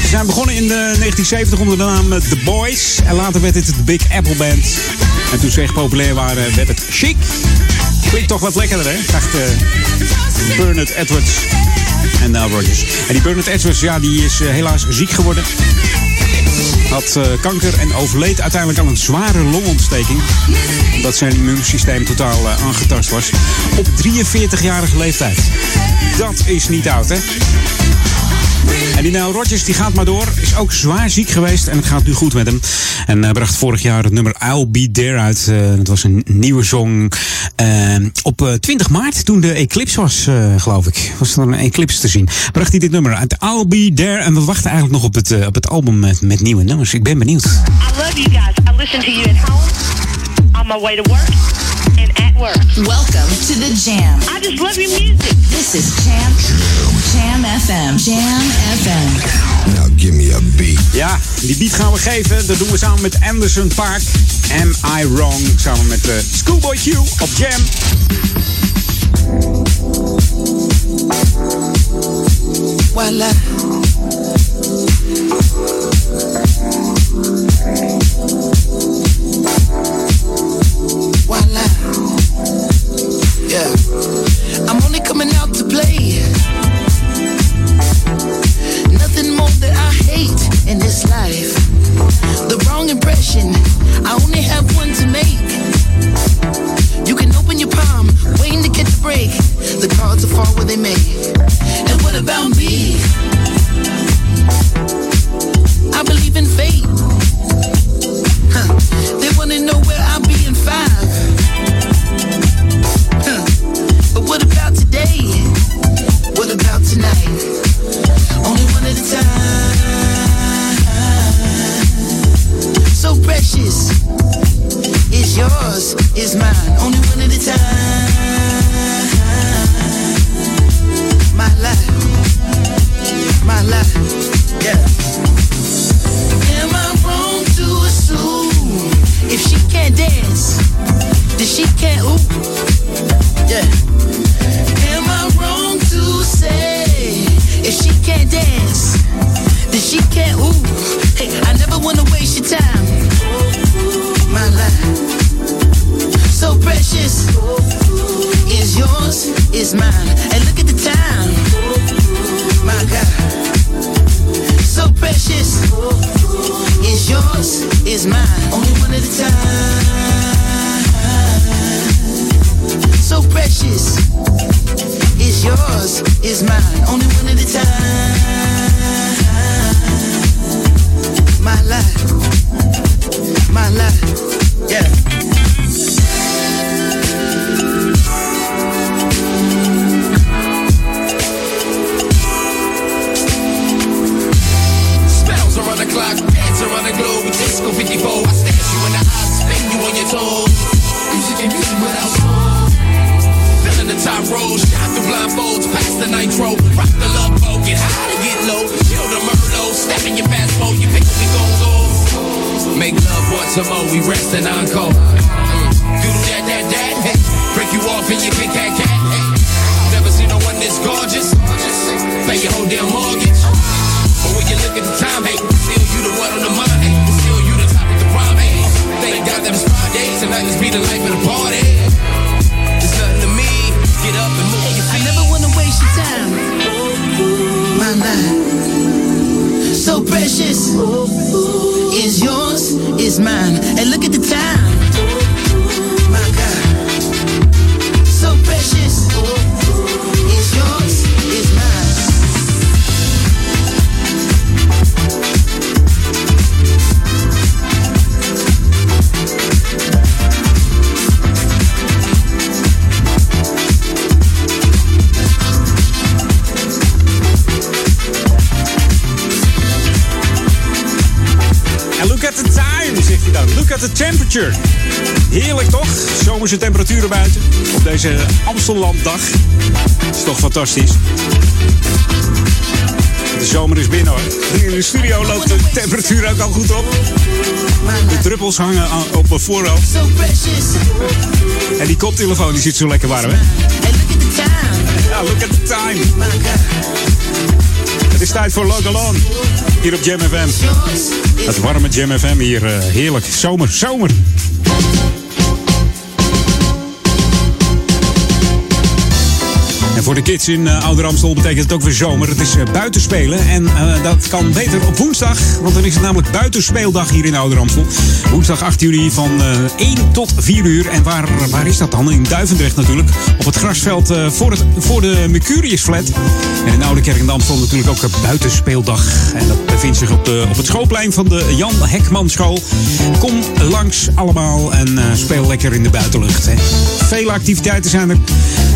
Ze zijn begonnen in de 1970 onder de naam The Boys. En later werd het de Big Apple Band. En toen ze echt populair waren, werd het Chic. Klinkt toch wat lekkerder, hè? Dacht uh, Bernard Edwards en Nile Rodgers. En die Bernard Edwards, ja, die is helaas ziek geworden. Had uh, kanker en overleed uiteindelijk aan een zware longontsteking. Omdat zijn immuunsysteem totaal uh, aangetast was. Op 43-jarige leeftijd. Dat is niet oud, hè? En die Nile Rodgers die gaat maar door. Is ook zwaar ziek geweest en het gaat nu goed met hem. En uh, bracht vorig jaar het nummer I'll Be There uit. Uh, het was een nieuwe song. Uh, op 20 maart, toen de eclipse was, geloof ik. Was er een eclipse te zien. Bracht hij dit nummer uit. I'll Be There. En we wachten eigenlijk nog op het, op het album met, met nieuwe nummers. Ik ben benieuwd. I love you guys. I listen to you at home, on my way to work, and at work. Welcome to the Jam. I just love your music. This is Jam, Jam FM. Jam FM. Now give me a beat. Ja, die beat gaan we geven. Dat doen we samen met Anderson Park. Am I Wrong? Samen met uh, Schoolboy Q op Jam. Hangen op mijn voorhoofd. En die koptelefoon die zit zo lekker warm hè. Ja, look at the time. Het is tijd voor Local On. Hier op Jam FM. Het warme Jam FM hier. eh, heerlijk. Zomer, zomer. Voor de kids in uh, Ouder Amstel betekent het ook weer zomer. Het is uh, buitenspelen. En uh, dat kan beter op woensdag. Want dan is het namelijk buitenspeeldag hier in Ouder Amstel. Woensdag 8 juli van 1 tot 4 uur. En waar, waar is dat dan? In Duivendrecht natuurlijk. Op het grasveld voor, het, voor de Mercuriusflat. En in Oude Kerk in Amstel natuurlijk ook buitenspeeldag. En dat bevindt zich op, de, op het schoolplein van de Jan Hekman School. Kom langs allemaal en speel lekker in de buitenlucht. Hè. Vele activiteiten zijn er.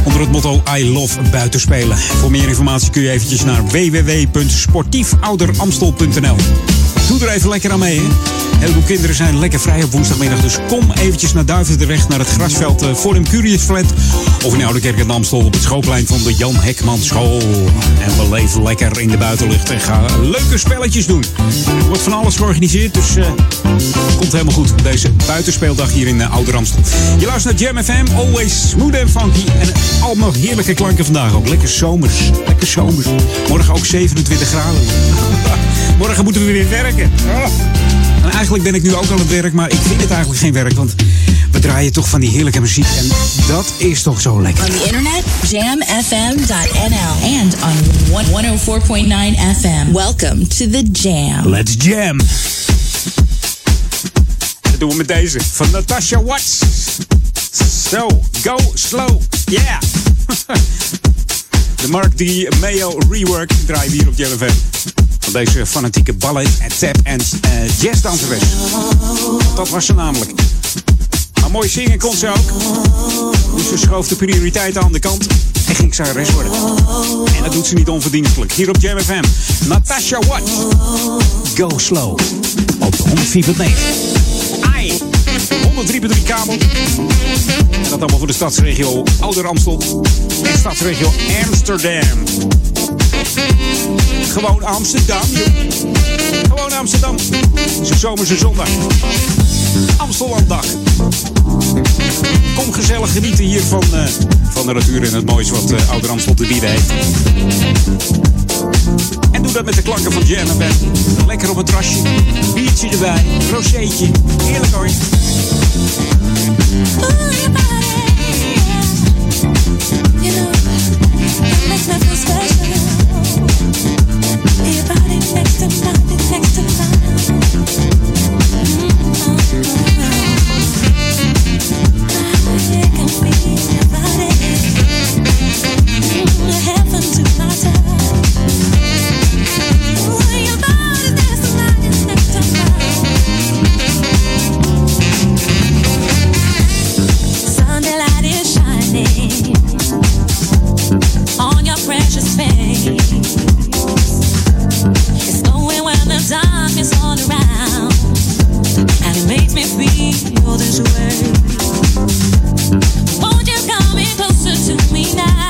Onder het motto I love buitenspelen. Voor meer informatie kun je eventjes naar www.sportiefouderamstel.nl Doe er even lekker aan mee. Hè? Heel veel kinderen zijn lekker vrij op woensdagmiddag. Dus kom eventjes naar Duivendrecht, naar het grasveld voor een Curious Flat. Of in Oude Kerk in Amstel op het schoolplein van de Jan Hekman School. En we leven lekker in de buitenlucht en gaan leuke spelletjes doen. Er wordt van alles georganiseerd, dus uh, komt helemaal goed. Deze buitenspeeldag hier in uh, Oude Amstel. Je luistert naar Jam FM, always smooth en funky. En allemaal heerlijke klanken vandaag ook. Lekker zomers, lekker zomers. Morgen ook 27 graden. Morgen moeten we weer werken. En eigenlijk ben ik nu ook al aan het werk, maar ik vind het eigenlijk geen werk. Want we draaien toch van die heerlijke muziek. En dat is toch zo lekker. On the internet, jamfm.nl. And on 104.9 FM. Welcome to the Jam. Let's jam. Dat doen we met deze. Van Natasha Watts. So, go slow. Yeah. De Mark D. Mayo rework draaien hier op Jam FM. Van deze fanatieke ballet en tap en uh, jazzdanseres. Dat was ze namelijk. Maar mooi zingen kon ze ook. Dus ze schoof de prioriteiten aan de kant en ging zangeres worden. En dat doet ze niet onverdienstelijk. Hier op Jam FM. Natasha Watt. Go slow. Op 104.9. Ai. 103.3 kabel. Dat allemaal voor de stadsregio Ouder Amstel. En stadsregio Amsterdam. Gewoon Amsterdam. Gewoon Amsterdam. Zo'n zomerse zondag. Amstellanddag. Kom gezellig genieten hier van, uh, van de natuur en het moois wat uh, Ouder Amstel te bieden heeft. Doe dat met de klanken van Jam. Lekker op het terrasje. Biertje erbij. Rozeetje. Heerlijk hoor. Makes me feel this way. Won't you come in closer to me now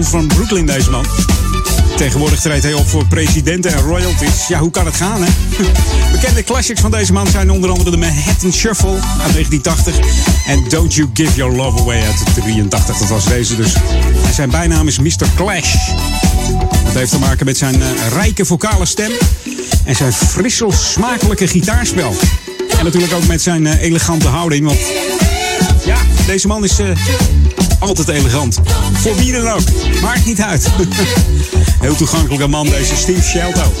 van Brooklyn, deze man. Tegenwoordig treedt hij op voor presidenten en royalties. Ja, hoe kan het gaan, hè? Bekende classics van deze man zijn onder andere de Manhattan Shuffle uit 1980 en Don't You Give Your Love Away uit 1983. Dat was deze dus. En zijn bijnaam is Mr. Clash. Dat heeft te maken met zijn eh, rijke vocale stem en zijn frissel smakelijke gitaarspel. En natuurlijk ook met zijn eh, elegante houding, want deze man is eh, altijd elegant. Voor wie dan ook. Maakt niet uit. Heel toegankelijke man, deze Steve Shelto.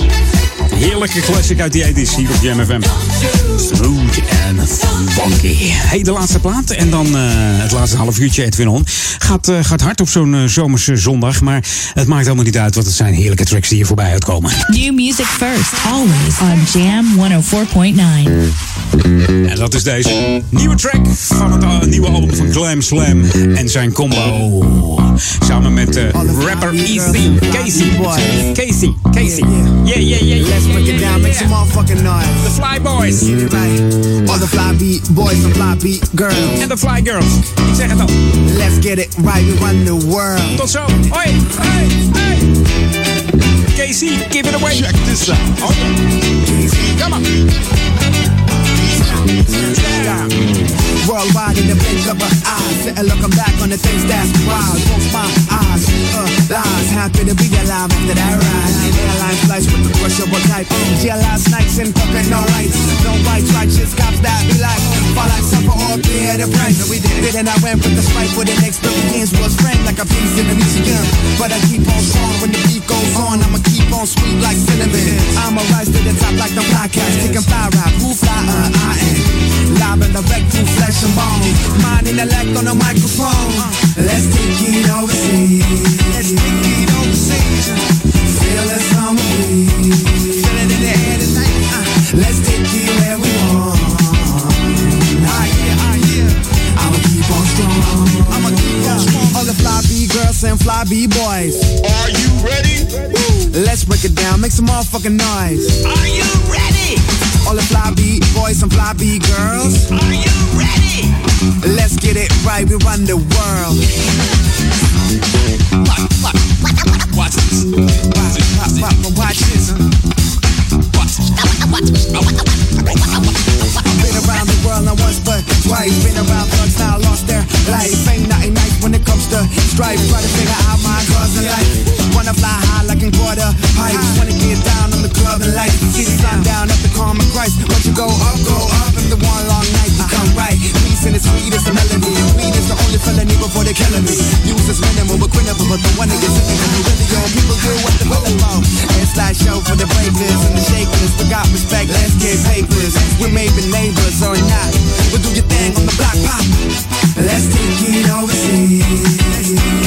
Heerlijke classic uit die editie hier op Jam FM. Smooth Hey, de laatste plaat en dan eh, het laatste half uurtje Edwin On. Gaat, eh, gaat hard op zo'n eh, zomerse zondag, maar het maakt allemaal niet uit, want het zijn heerlijke tracks die hier voorbij uitkomen. New music first, always on Jam 104.9. En dat is deze nieuwe track van het nieuwe album van Glam Slam en zijn combo. Samen met rapper Easy, Casey. Casey, Casey. Yeah, yeah, yeah, yeah. Let's break it down, make some motherfucking noise. The Fly Boys. All the fly beat boys and fly beat girls. En de Fly Girls. Ik zeg het al. Let's get it right, we run the world. Tot zo. Hoi, hey, hey. Casey, give it away. Check this out. Oh, yeah. Come on. Worldwide in the blink of an eye, sitting looking back on the things that's wild. Close my eyes, lies, happy to be alive after that ride. Airline flights with the crushable type. Jail last nights in pocket, no lights, no whites, righteous cops that be like, fall like suffer all pay the price. We did it and I went with the spike for the next experience was framed like a piece in the museum. But I keep on strong when the beat goes on. I'ma keep on sweet like cinnamon. I'ma rise to the top like the podcast, taking fly rap, who fly, uh, I am. Live and direct through flesh and bone. Mind and elect on the microphone. Let's take it overseas. Let's take it overseas. Feel the summer breeze. Feel it in the air tonight. Uh, let's take it where we want. I hear, I hear. I'ma keep on strong. I'ma keep on strong. All the fly B girls and fly B boys. Are you ready? Let's break it down. Make some motherfucking noise. Are you ready? All the fly B boys and fly B girls. Are you ready? Let's get it right. We run the world. Watch this. Watch this. Watch this. Watch this. Been around the world not once but twice. Been around thugs now lost their life. Ain't nothing nice when it comes to strife. Try to figure out my cause in life. Wanna fly high like in quarter pipes. Wanna get down the club and light. See the sun down at the common Christ. Once you go up, go up. If the one long night become right. Peace in the sweetest of melody. Weed is the only felony before they're killing me. Use is minimal but quinnable. But the one that gets in the really yo. People do what the will about. It's like show for the breakers and the shakers. We got respect, let's get papers. We may be neighbors or not. But do your thing on the block pop. It. Let's take it overseas.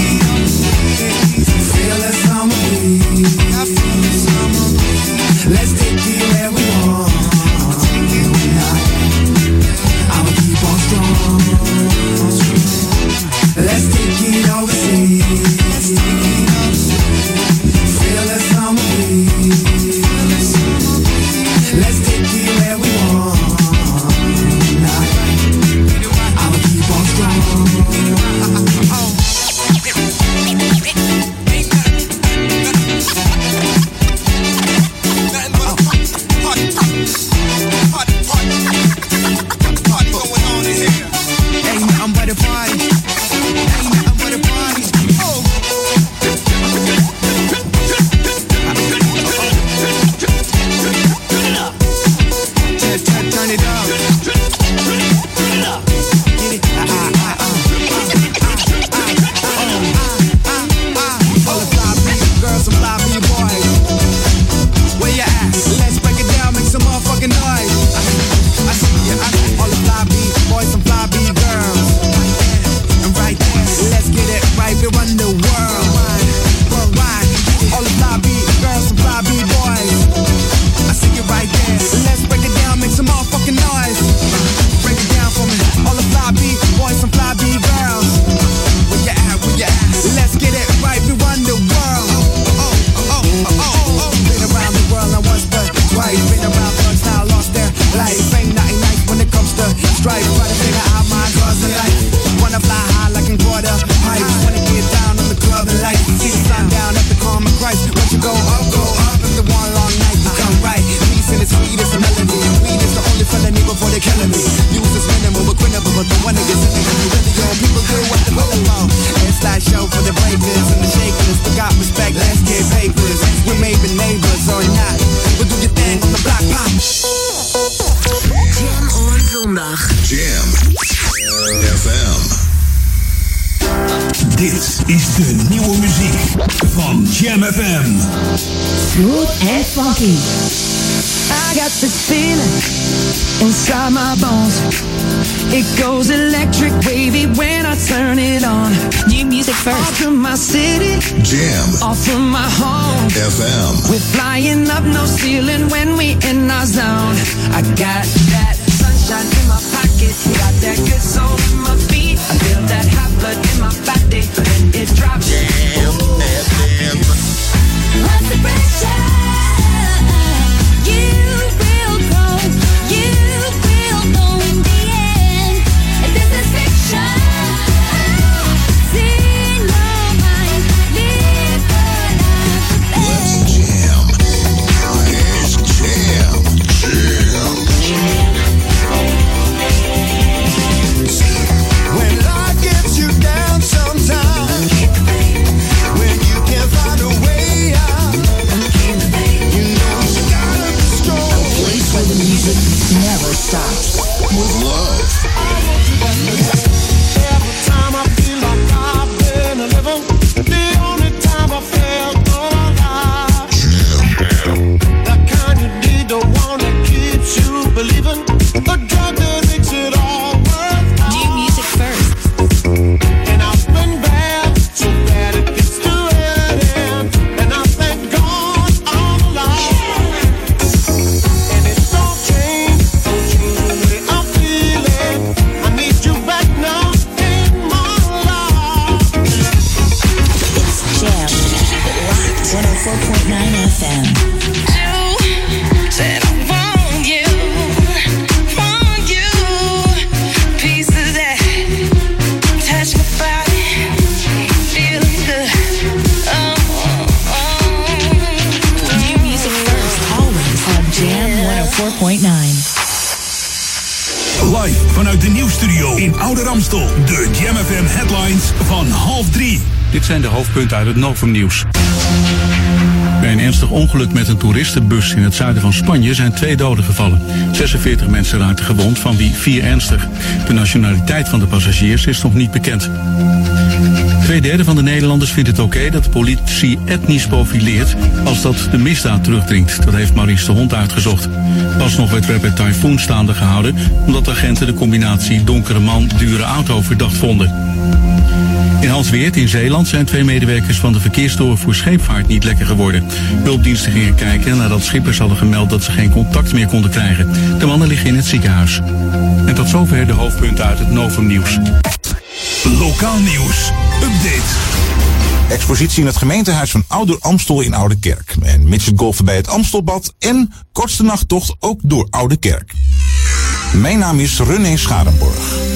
Hoofdpunten uit het Novum-nieuws. Bij een ernstig ongeluk met een toeristenbus in het zuiden van Spanje zijn twee doden gevallen. 46 mensen raakten gewond, van wie vier ernstig. De nationaliteit van de passagiers is nog niet bekend. Tweederde van de Nederlanders vindt het oké dat de politie etnisch profileert als dat de misdaad terugdringt. Dat heeft Maurice de Hond uitgezocht. Pas nog werd rapper Typhoon staande gehouden omdat agenten de combinatie donkere man, dure auto verdacht vonden. In Halsweert in Zeeland zijn twee medewerkers van de verkeerstoren voor scheepvaart niet lekker geworden. Hulpdiensten gingen kijken nadat schippers hadden gemeld dat ze geen contact meer konden krijgen. De mannen liggen in het ziekenhuis. En tot zover de hoofdpunten uit het Novum nieuws. Lokaal nieuws. Update. Expositie in het gemeentehuis van Ouder Amstel in Oude Kerk. En golfen bij het Amstelbad. En kortste nachttocht ook door Oude Kerk. Mijn naam is René Scharenborg.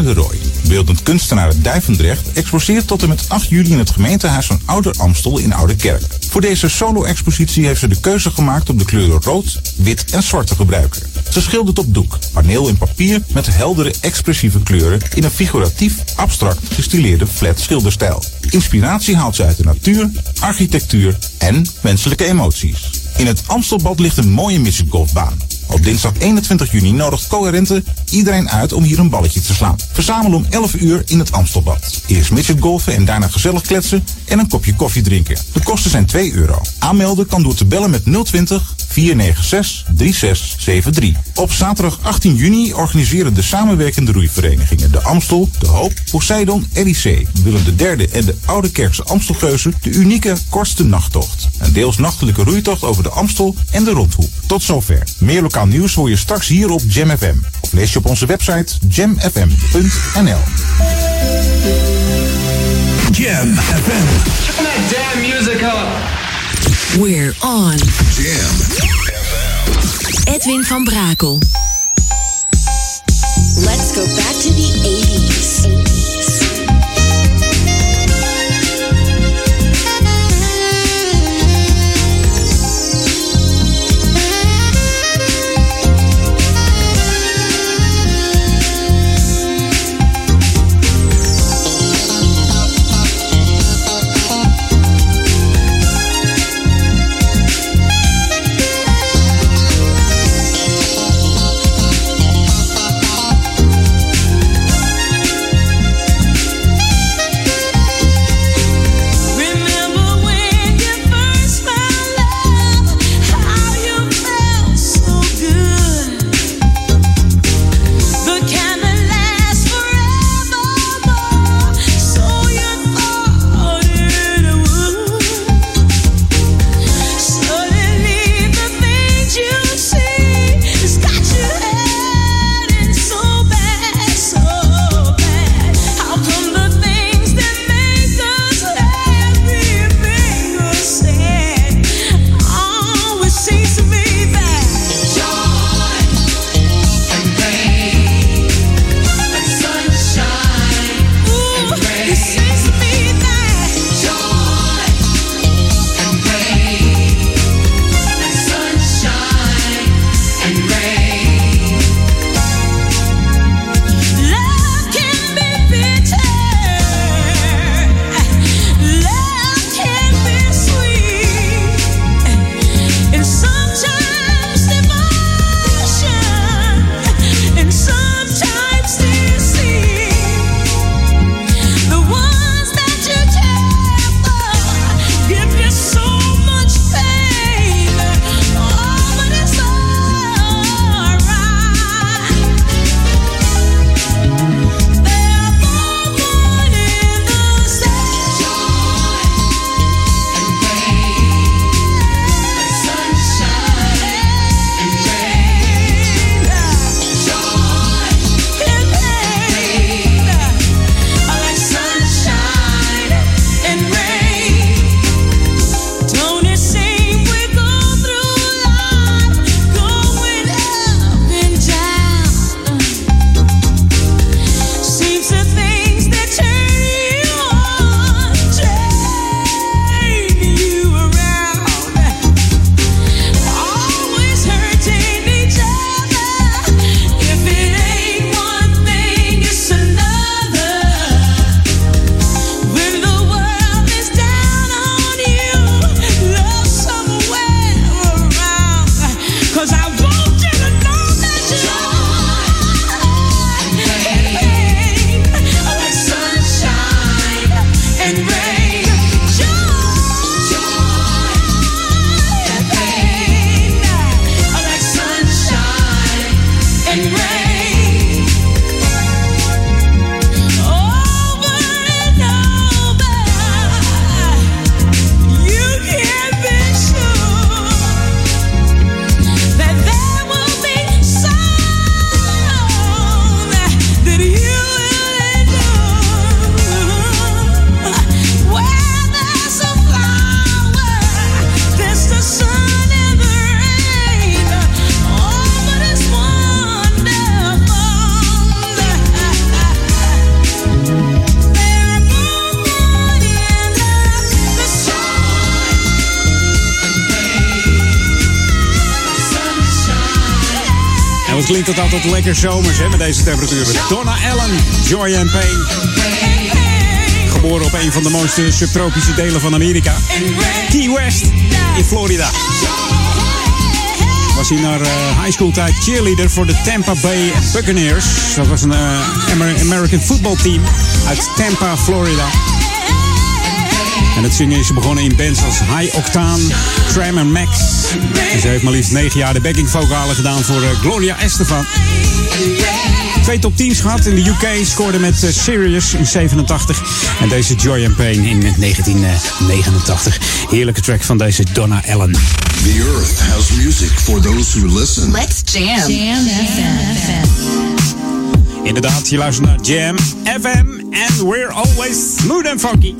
De Roy, beeldend kunstenaar uit Duivendrecht, exposeert tot en met 8 juli in het gemeentehuis van Ouder Amstel in Oude Kerk. Voor deze solo-expositie heeft ze de keuze gemaakt om de kleuren rood, wit en zwart te gebruiken. Ze schildert op doek, paneel in papier met heldere expressieve kleuren in een figuratief, abstract gestileerde flat schilderstijl. Inspiratie haalt ze uit de natuur, architectuur en menselijke emoties. In het Amstelbad ligt een mooie midgetgolfbaan. Op dinsdag 21 juni nodigt Coherente iedereen uit om hier een balletje te slaan. Verzamel om 11 uur in het Amstelbad. Eerst midgetgolfen en daarna gezellig kletsen en een kopje koffie drinken. De kosten zijn 2 euro. Aanmelden kan door te bellen met 020 496 3673. Op zaterdag 18 juni organiseren de samenwerkende roeiverenigingen De Amstel, De Hoop, Poseidon, RIC, Willem de Derde en de Oude Kerkse Amstelgeuzen de unieke kortste nachttocht. Een deels nachtelijke roeitocht over de Amstel en de Rondhoek. Tot zover. Meer lokaal nieuws hoor je straks hier op Jam FM. Of lees je op onze website jamfm.nl. Jam FM. Turn that damn music up. We're on. Jam. Edwin van Brakel. Let's go back to the 80s. Lekker zomers hè, met deze temperaturen. Donna Allen, Joy and Pain. Geboren op een van de mooiste subtropische delen van Amerika. Key West in Florida. Was hij naar eh, high school tijd cheerleader voor de Tampa Bay Buccaneers. Dat was een eh, Amer- American football team uit Tampa, Florida. En het zingen is begonnen in bands als High Octane, Tram Max. En ze heeft maar liefst negen jaar de backing vocalen gedaan voor eh, Gloria Estefan. Twee top 10's gehad in de UK, scoorde met eh, Sirius in 87 en deze Joy and Pain in 1989. Heerlijke track van deze Donna Allen. The earth has music for those who listen. Let's jam. Jam FM. Inderdaad, je luistert naar Jam FM and we're always smooth and funky.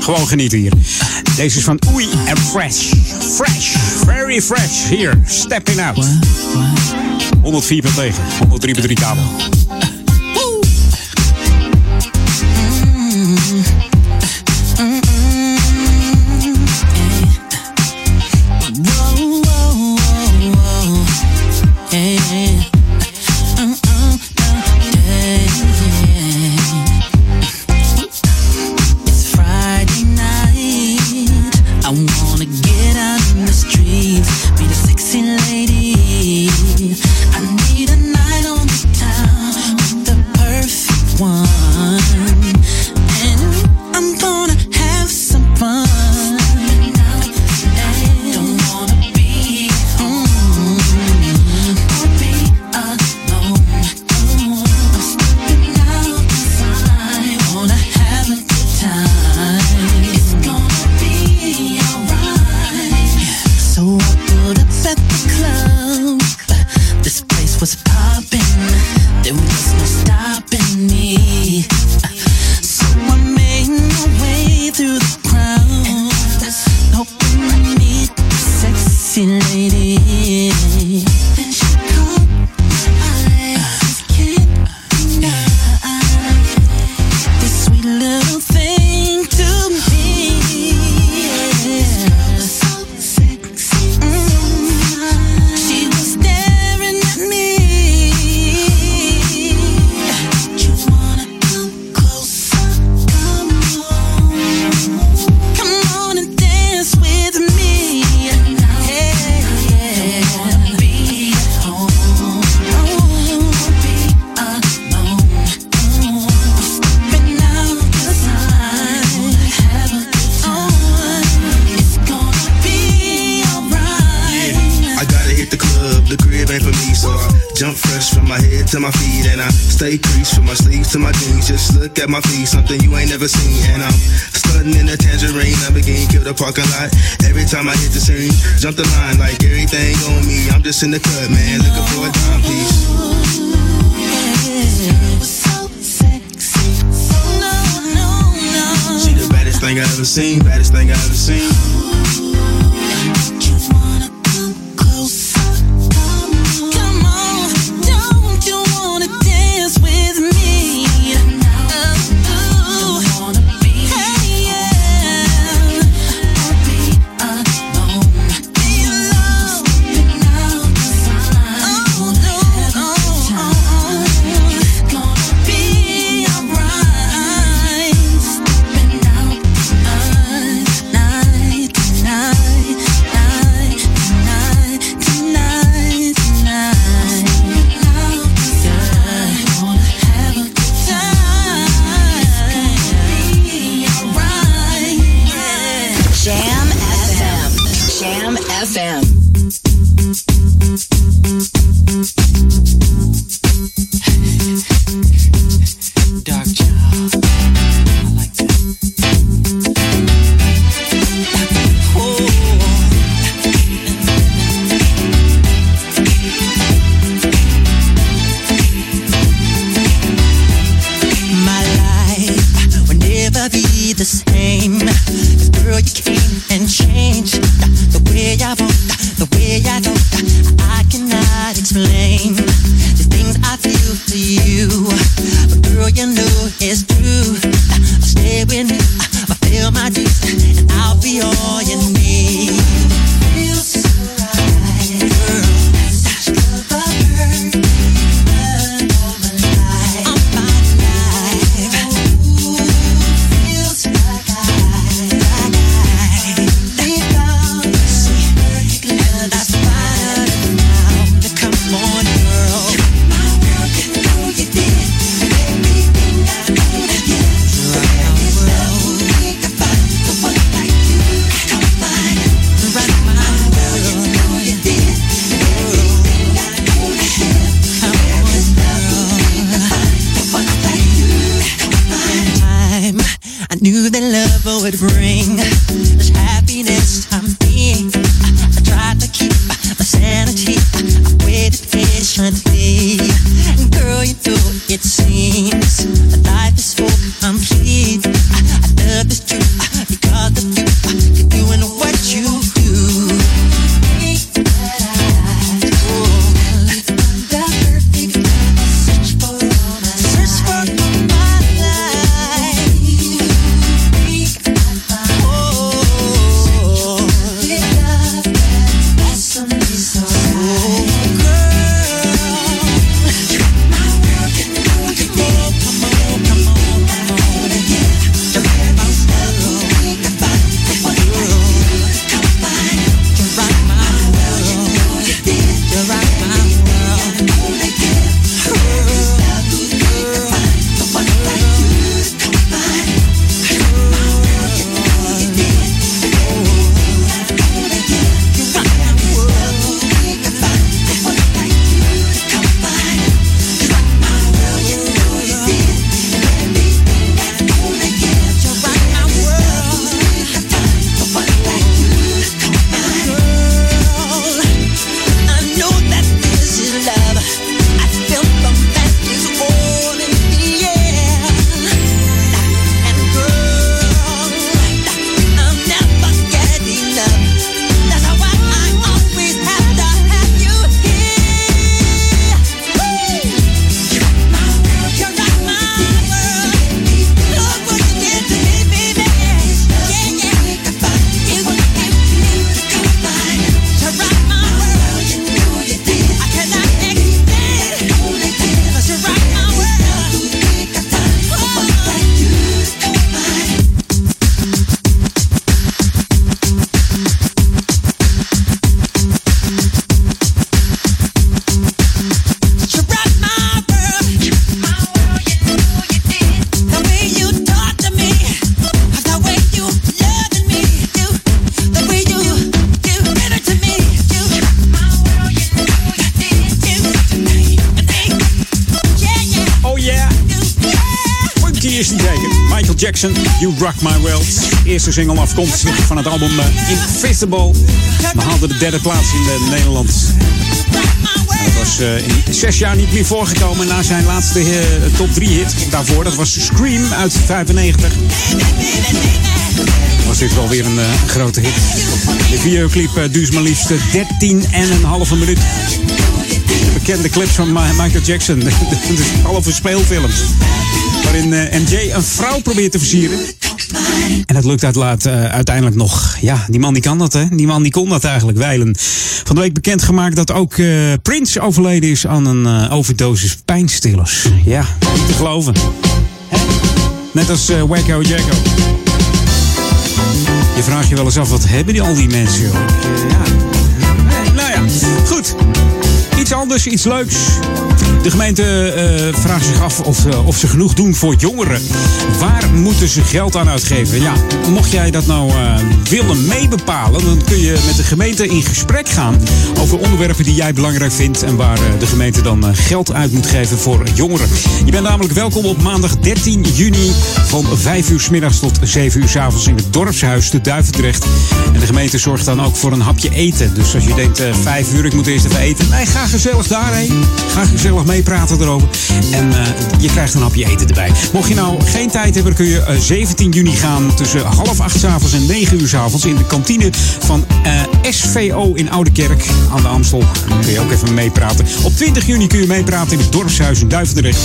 Gewoon genieten hier. Deze is van Oei en Fresh. Fresh, very fresh. Hier, stepping out. 104.9, 103.3 kabel. At my feet, something you ain't never seen, and I'm stunting in a tangerine. Lamborghini, kill the parking lot. Every time I hit the scene, jump the line like everything on me. I'm just in the cut, man, looking for a timepiece. She the baddest thing I ever seen, baddest thing I ever seen. Knew that love would bring this happiness. I'm Rock My World. Eerste single afkomstig van het album eh, Invisible. We haalden de derde plaats in de Nederland. Dat was eh, in zes jaar niet meer voorgekomen na zijn laatste eh, top 3 hit. Daarvoor, dat was Scream uit 95. Was dit wel weer een eh, grote hit. De videoclip uh, duurt maar liefst 13 en een minuut. De bekende clips van Michael Jackson. De halve speelfilms. Waarin eh, MJ een vrouw probeert te versieren. En dat lukt uitlaat, eh, uiteindelijk nog. Ja, die man die kan dat, hè? Die man die kon dat eigenlijk, wijlen. Van de week bekendgemaakt dat ook eh, Prince overleden is aan een eh, overdosis pijnstillers. Ja, niet te geloven. Net als Wacko Jacko. Je vraagt je wel eens af, wat hebben die al die mensen, joh? Ja. Nou ja, goed. Iets anders, iets leuks. De gemeente eh, vraagt zich af of, eh, of ze genoeg doen voor jongeren. Waar moeten ze geld aan uitgeven? Ja, mocht jij dat nou eh, willen meebepalen, dan kun je met de gemeente in gesprek gaan over onderwerpen die jij belangrijk vindt en waar de gemeente dan geld uit moet geven voor jongeren. Je bent namelijk welkom op maandag 13 juni van 5 uur s middags tot 7 uur s avonds in het dorpshuis te Duivendrecht. En de gemeente zorgt dan ook voor een hapje eten. Dus als je denkt, eh 5 uur, ik moet eerst even eten. Nee, ga gezellig daarheen. Ga gezellig meepraten erover. En eh, je krijgt een hapje eten erbij. Mocht je nou geen tijd hebben, kun je eh, 17 juni gaan tussen half acht 's avonds en 9 uur 's avonds in de kantine van eh, SVO in Oudekerk aan de Amstel. Kun je ook even meepraten. Op 20 juni kun je meepraten in het dorpshuis in Duivendrecht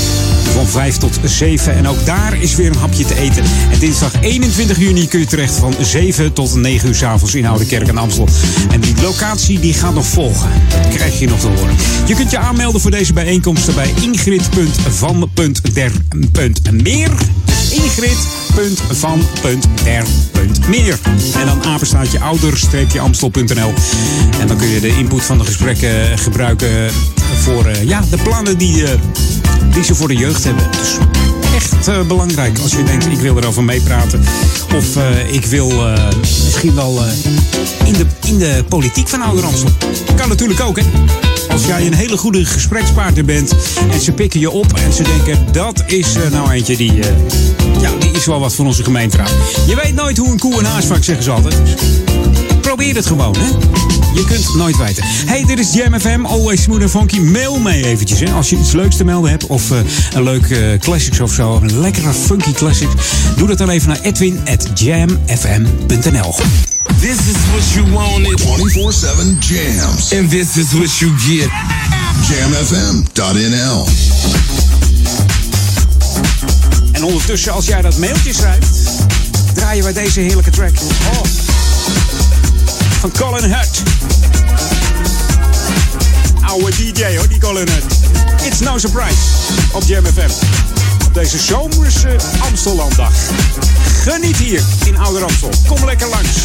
van 5 tot 7. En ook daar is weer een hapje te eten. En dinsdag 21 juni kun je terecht van 7 tot 9 uur 's avonds in Oudekerk en Amstel. En die locatie die gaat nog volgen. Dat krijg je nog te horen. Je kunt je aanmelden voor deze bijeenkomsten bij ingrid.van.der.meer. Ingrid.van.der.meer. En dan apenstaatje ouder-amstel.nl. En dan kun je de input van de gesprekken gebruiken voor eh, ja, de plannen die, eh, die ze voor de jeugd hebben. Dus echt eh, belangrijk als je denkt, ik wil erover meepraten. Of ik wil misschien wel in, de, in de politiek van Ouder Amstel. Kan natuurlijk ook, hè? Als jij een hele goede gesprekspartner bent en ze pikken je op en ze denken dat is eh, nou eentje die, eh, ja, die is wel wat voor onze gemeenteraad. Je weet nooit hoe een koe een haas zeggen ze altijd. Probeer het gewoon, hè. Je kunt het nooit weten. Hey, dit is Jam FM, always smooth and funky. Mail mee eventjes, hè. Als je iets leuks te melden hebt of eh, een leuk eh, classics of zo, een lekkere funky classics, doe dat dan even naar edwin@jamfm.nl. This is what you wanted. 24-7 jams. And this is what you get. Jamfm.nl En ondertussen, als jij dat mailtje schrijft, draaien wij deze heerlijke track. Oh. Van Colin Hut. Oude DJ hoor, die Colin Hut. It's no surprise op Jam FM. Op deze zomerse Amstellanddag. Geniet hier in Ouder Amstel. Kom lekker langs.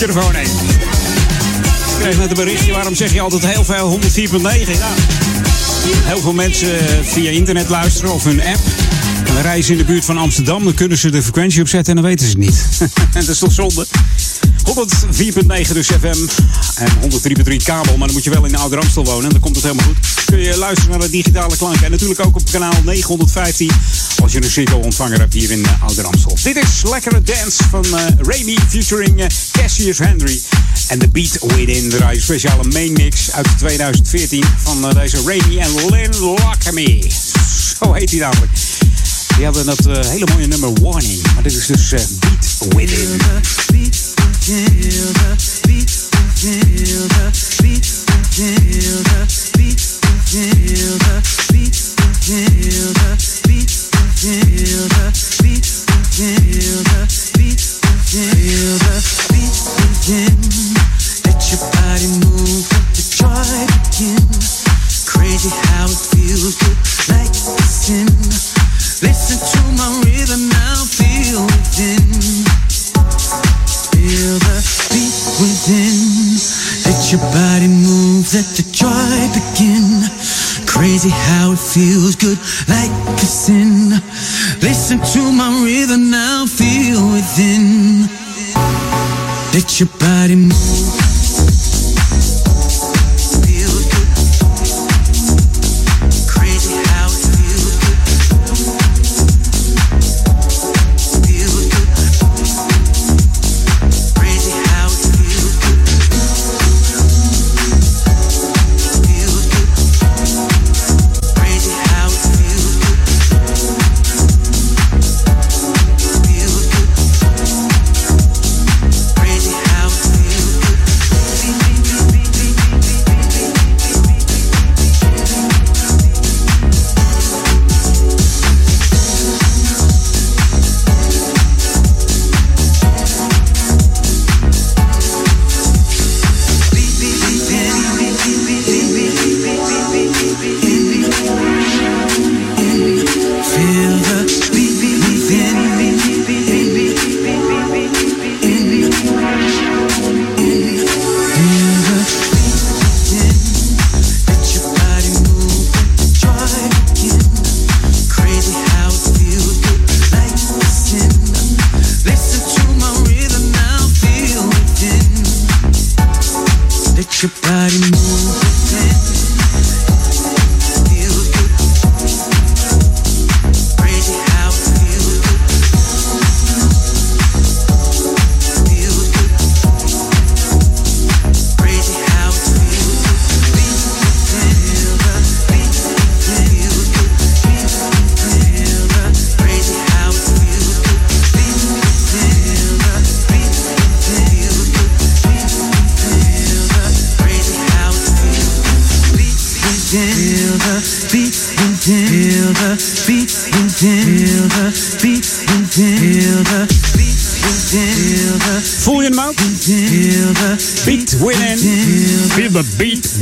Microfoon heen. Ik kreeg net een berichtje, waarom zeg je altijd heel veel 104.9? Ja. Heel veel mensen via internet luisteren of hun app. Dan ze in de buurt van Amsterdam, dan kunnen ze de frequentie opzetten en dan weten ze het niet. en dat is toch zonde? 104.9 dus FM en 103.3 kabel, maar dan moet je wel in de Oude Amstel wonen en dan komt het helemaal goed. Kun je luisteren naar de digitale klanken en natuurlijk ook op kanaal 915 als je een Ziggo ontvanger hebt hier in uh, Oude Amstel. Dit is Lekkere Dance van uh, featuring Cassius Henry en The Beat Within. De een speciale main mix uit 2014 van deze Remy en Lynn Lockamy. Zo heet hij namelijk. Die hadden dat hele mooie nummer Warning, maar dit is dus Beat Within. Feels good,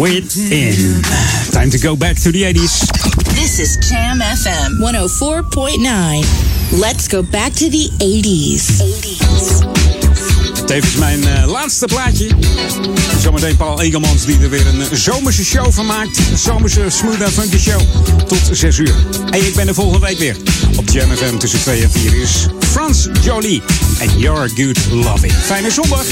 within. Time to go back to the 80s. This is Jam FM 104.9. Let's go back to the 80s. 80s. Tevens mijn eh, laatste plaatje. Zometeen Paul Egelmans die er weer een eh, zomerse show van maakt. Een zomerse smooth and funky show. Tot 6 uur. En ik ben er volgende week weer. Op Jam FM tussen 2 en 4 is Frans Jolie. En You're Good Loving. Fijne zondag.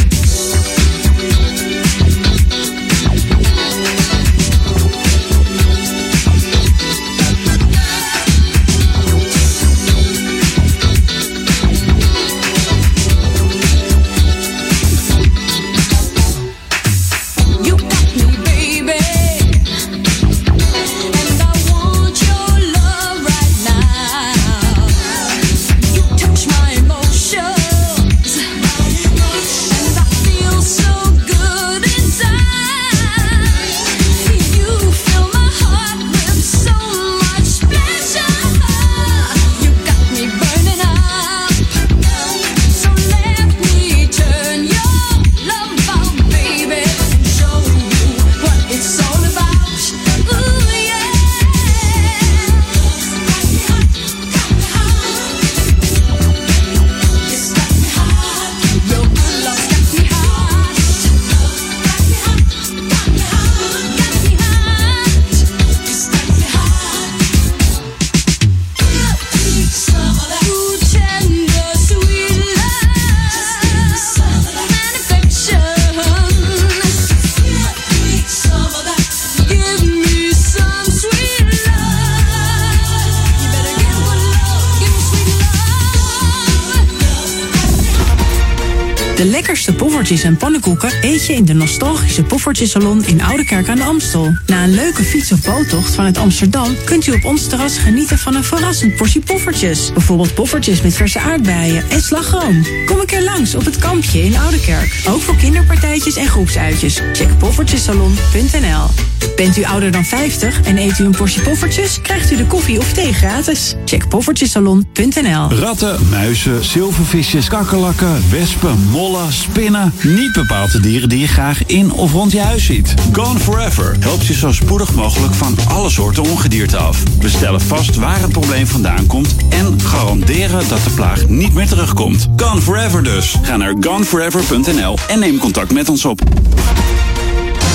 En pannenkoeken in de nostalgische Poffertjesalon in Oudekerk aan de Amstel. Na een leuke fiets- of boottocht vanuit Amsterdam kunt u op ons terras genieten van een verrassend portie poffertjes. Bijvoorbeeld poffertjes met verse aardbeien en slagroom. Kom een keer langs op het kampje in Oudekerk. Ook voor kinderpartijtjes en groepsuitjes. Check poffertjesalon.nl. Bent u ouder dan 50 en eet u een portie poffertjes, krijgt u de koffie of thee gratis. Check poffertjesalon.nl. Ratten, muizen, zilvervisjes, kakkerlakken, wespen, mollen, spinnen. Niet bepaald de dieren die je graag in of rond je huis ziet. Gone Forever helpt je zo spoedig mogelijk van alle soorten ongedierte af. We stellen vast waar het probleem vandaan komt en garanderen dat de plaag niet meer terugkomt. Gone Forever dus. Ga naar goneforever.nl en neem contact met ons op.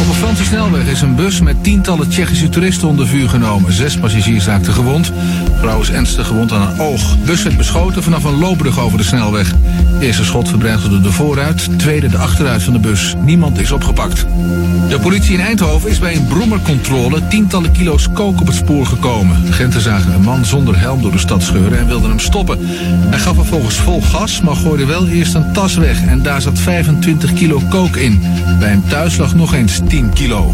Op een Franse snelweg is een bus met tientallen Tsjechische toeristen onder vuur genomen. Zes passagiers raakten gewond. Vrouw is ernstig gewond aan haar oog. Bus werd beschoten vanaf een loopbrug over de snelweg. Eerste schot verbrijzelde de vooruit, tweede de achteruit van de bus. Niemand is opgepakt. De politie in Eindhoven is bij een brommercontrole tientallen kilo's kook op het spoor gekomen. Agenten zagen een man zonder helm door de stad scheuren en wilden hem stoppen. Hij gaf vervolgens vol gas, maar gooide wel eerst een tas weg en daar zat 25 kilo kook in. Bij hem thuis lag nog eens 10 kilo.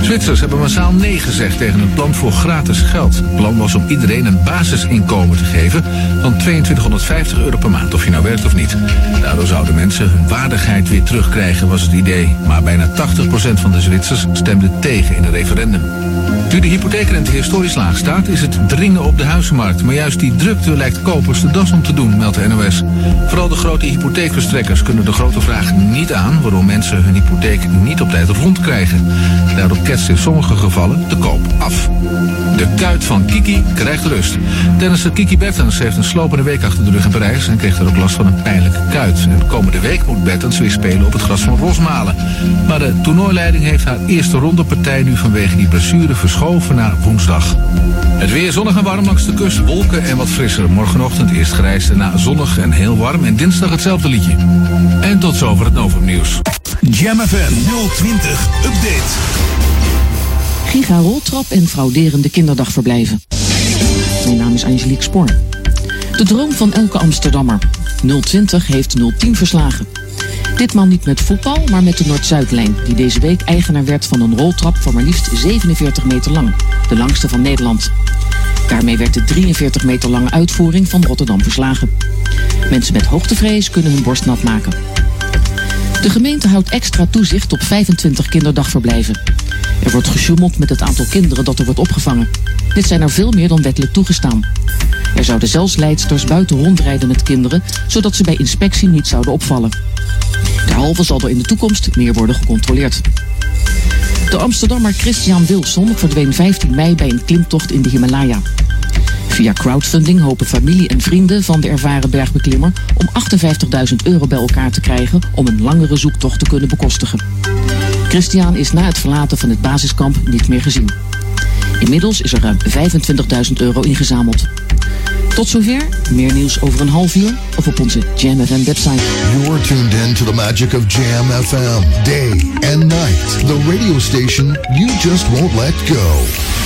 Zwitsers hebben massaal nee gezegd tegen een plan voor gratis geld. Het plan was om iedereen een basisinkomen te geven van 2250 euro per maand, of je nou werkt of niet. Daardoor zouden mensen hun waardigheid weer terugkrijgen, was het idee. Maar bijna 80% van de Zwitsers stemde tegen in een referendum. Nu de hypotheekrente historisch laag staat, is het dringen op de huizenmarkt. Maar juist die drukte lijkt kopers de das om te doen, meldt NOS. Vooral de grote hypotheekverstrekkers kunnen de grote vraag niet aan... waardoor mensen hun hypotheek niet op tijd rondkrijgen. Daardoor ketst in sommige gevallen de koop af. De kuit van Kiki krijgt rust. Tennisser Kiki Bertens heeft een slopende week achter de rug in Parijs... en kreeg er ook last van een pijnlijke kuit. En komende week moet Bertens weer spelen op het gras van Rosmalen. Maar de toernooileiding heeft haar eerste rondepartij nu vanwege die blessure verschoven naar woensdag. Het weer zonnig en warm langs de kust, wolken en wat frisser. Morgenochtend eerst grijs, daarna zonnig en heel warm. En dinsdag hetzelfde liedje. En tot zover het Novum Nieuws. Jam FM 020 Update. Giga roltrap en frauderende kinderdagverblijven. Mijn naam is Angelique Spoor. De droom van elke Amsterdammer. 020 heeft 010 verslagen. Ditmaal niet met voetbal, maar met de Noord-Zuidlijn, die deze week eigenaar werd van een roltrap van maar liefst 47 meter lang, de langste van Nederland. Daarmee werd de 43 meter lange uitvoering van Rotterdam verslagen. Mensen met hoogtevrees kunnen hun borst nat maken. De gemeente houdt extra toezicht op 25 kinderdagverblijven. Er wordt gesjoemeld met het aantal kinderen dat er wordt opgevangen. Dit zijn er veel meer dan wettelijk toegestaan. Er zouden zelfs leidsters buiten rondrijden met kinderen, zodat ze bij inspectie niet zouden opvallen. Derhalve zal er in de toekomst meer worden gecontroleerd. De Amsterdammer Christian Wilson verdween 15 mei bij een klimtocht in de Himalaya. Via crowdfunding hopen familie en vrienden van de ervaren bergbeklimmer om 58.000 euro bij elkaar te krijgen om een langere zoektocht te kunnen bekostigen. Christian is na het verlaten van het basiskamp niet meer gezien. Inmiddels is er ruim 25.000 euro ingezameld. Tot zover. Meer nieuws over een half uur of op onze Jam FM website. You're tuned in to the magic of Jam FM. Day and night. The radio station you just won't let go.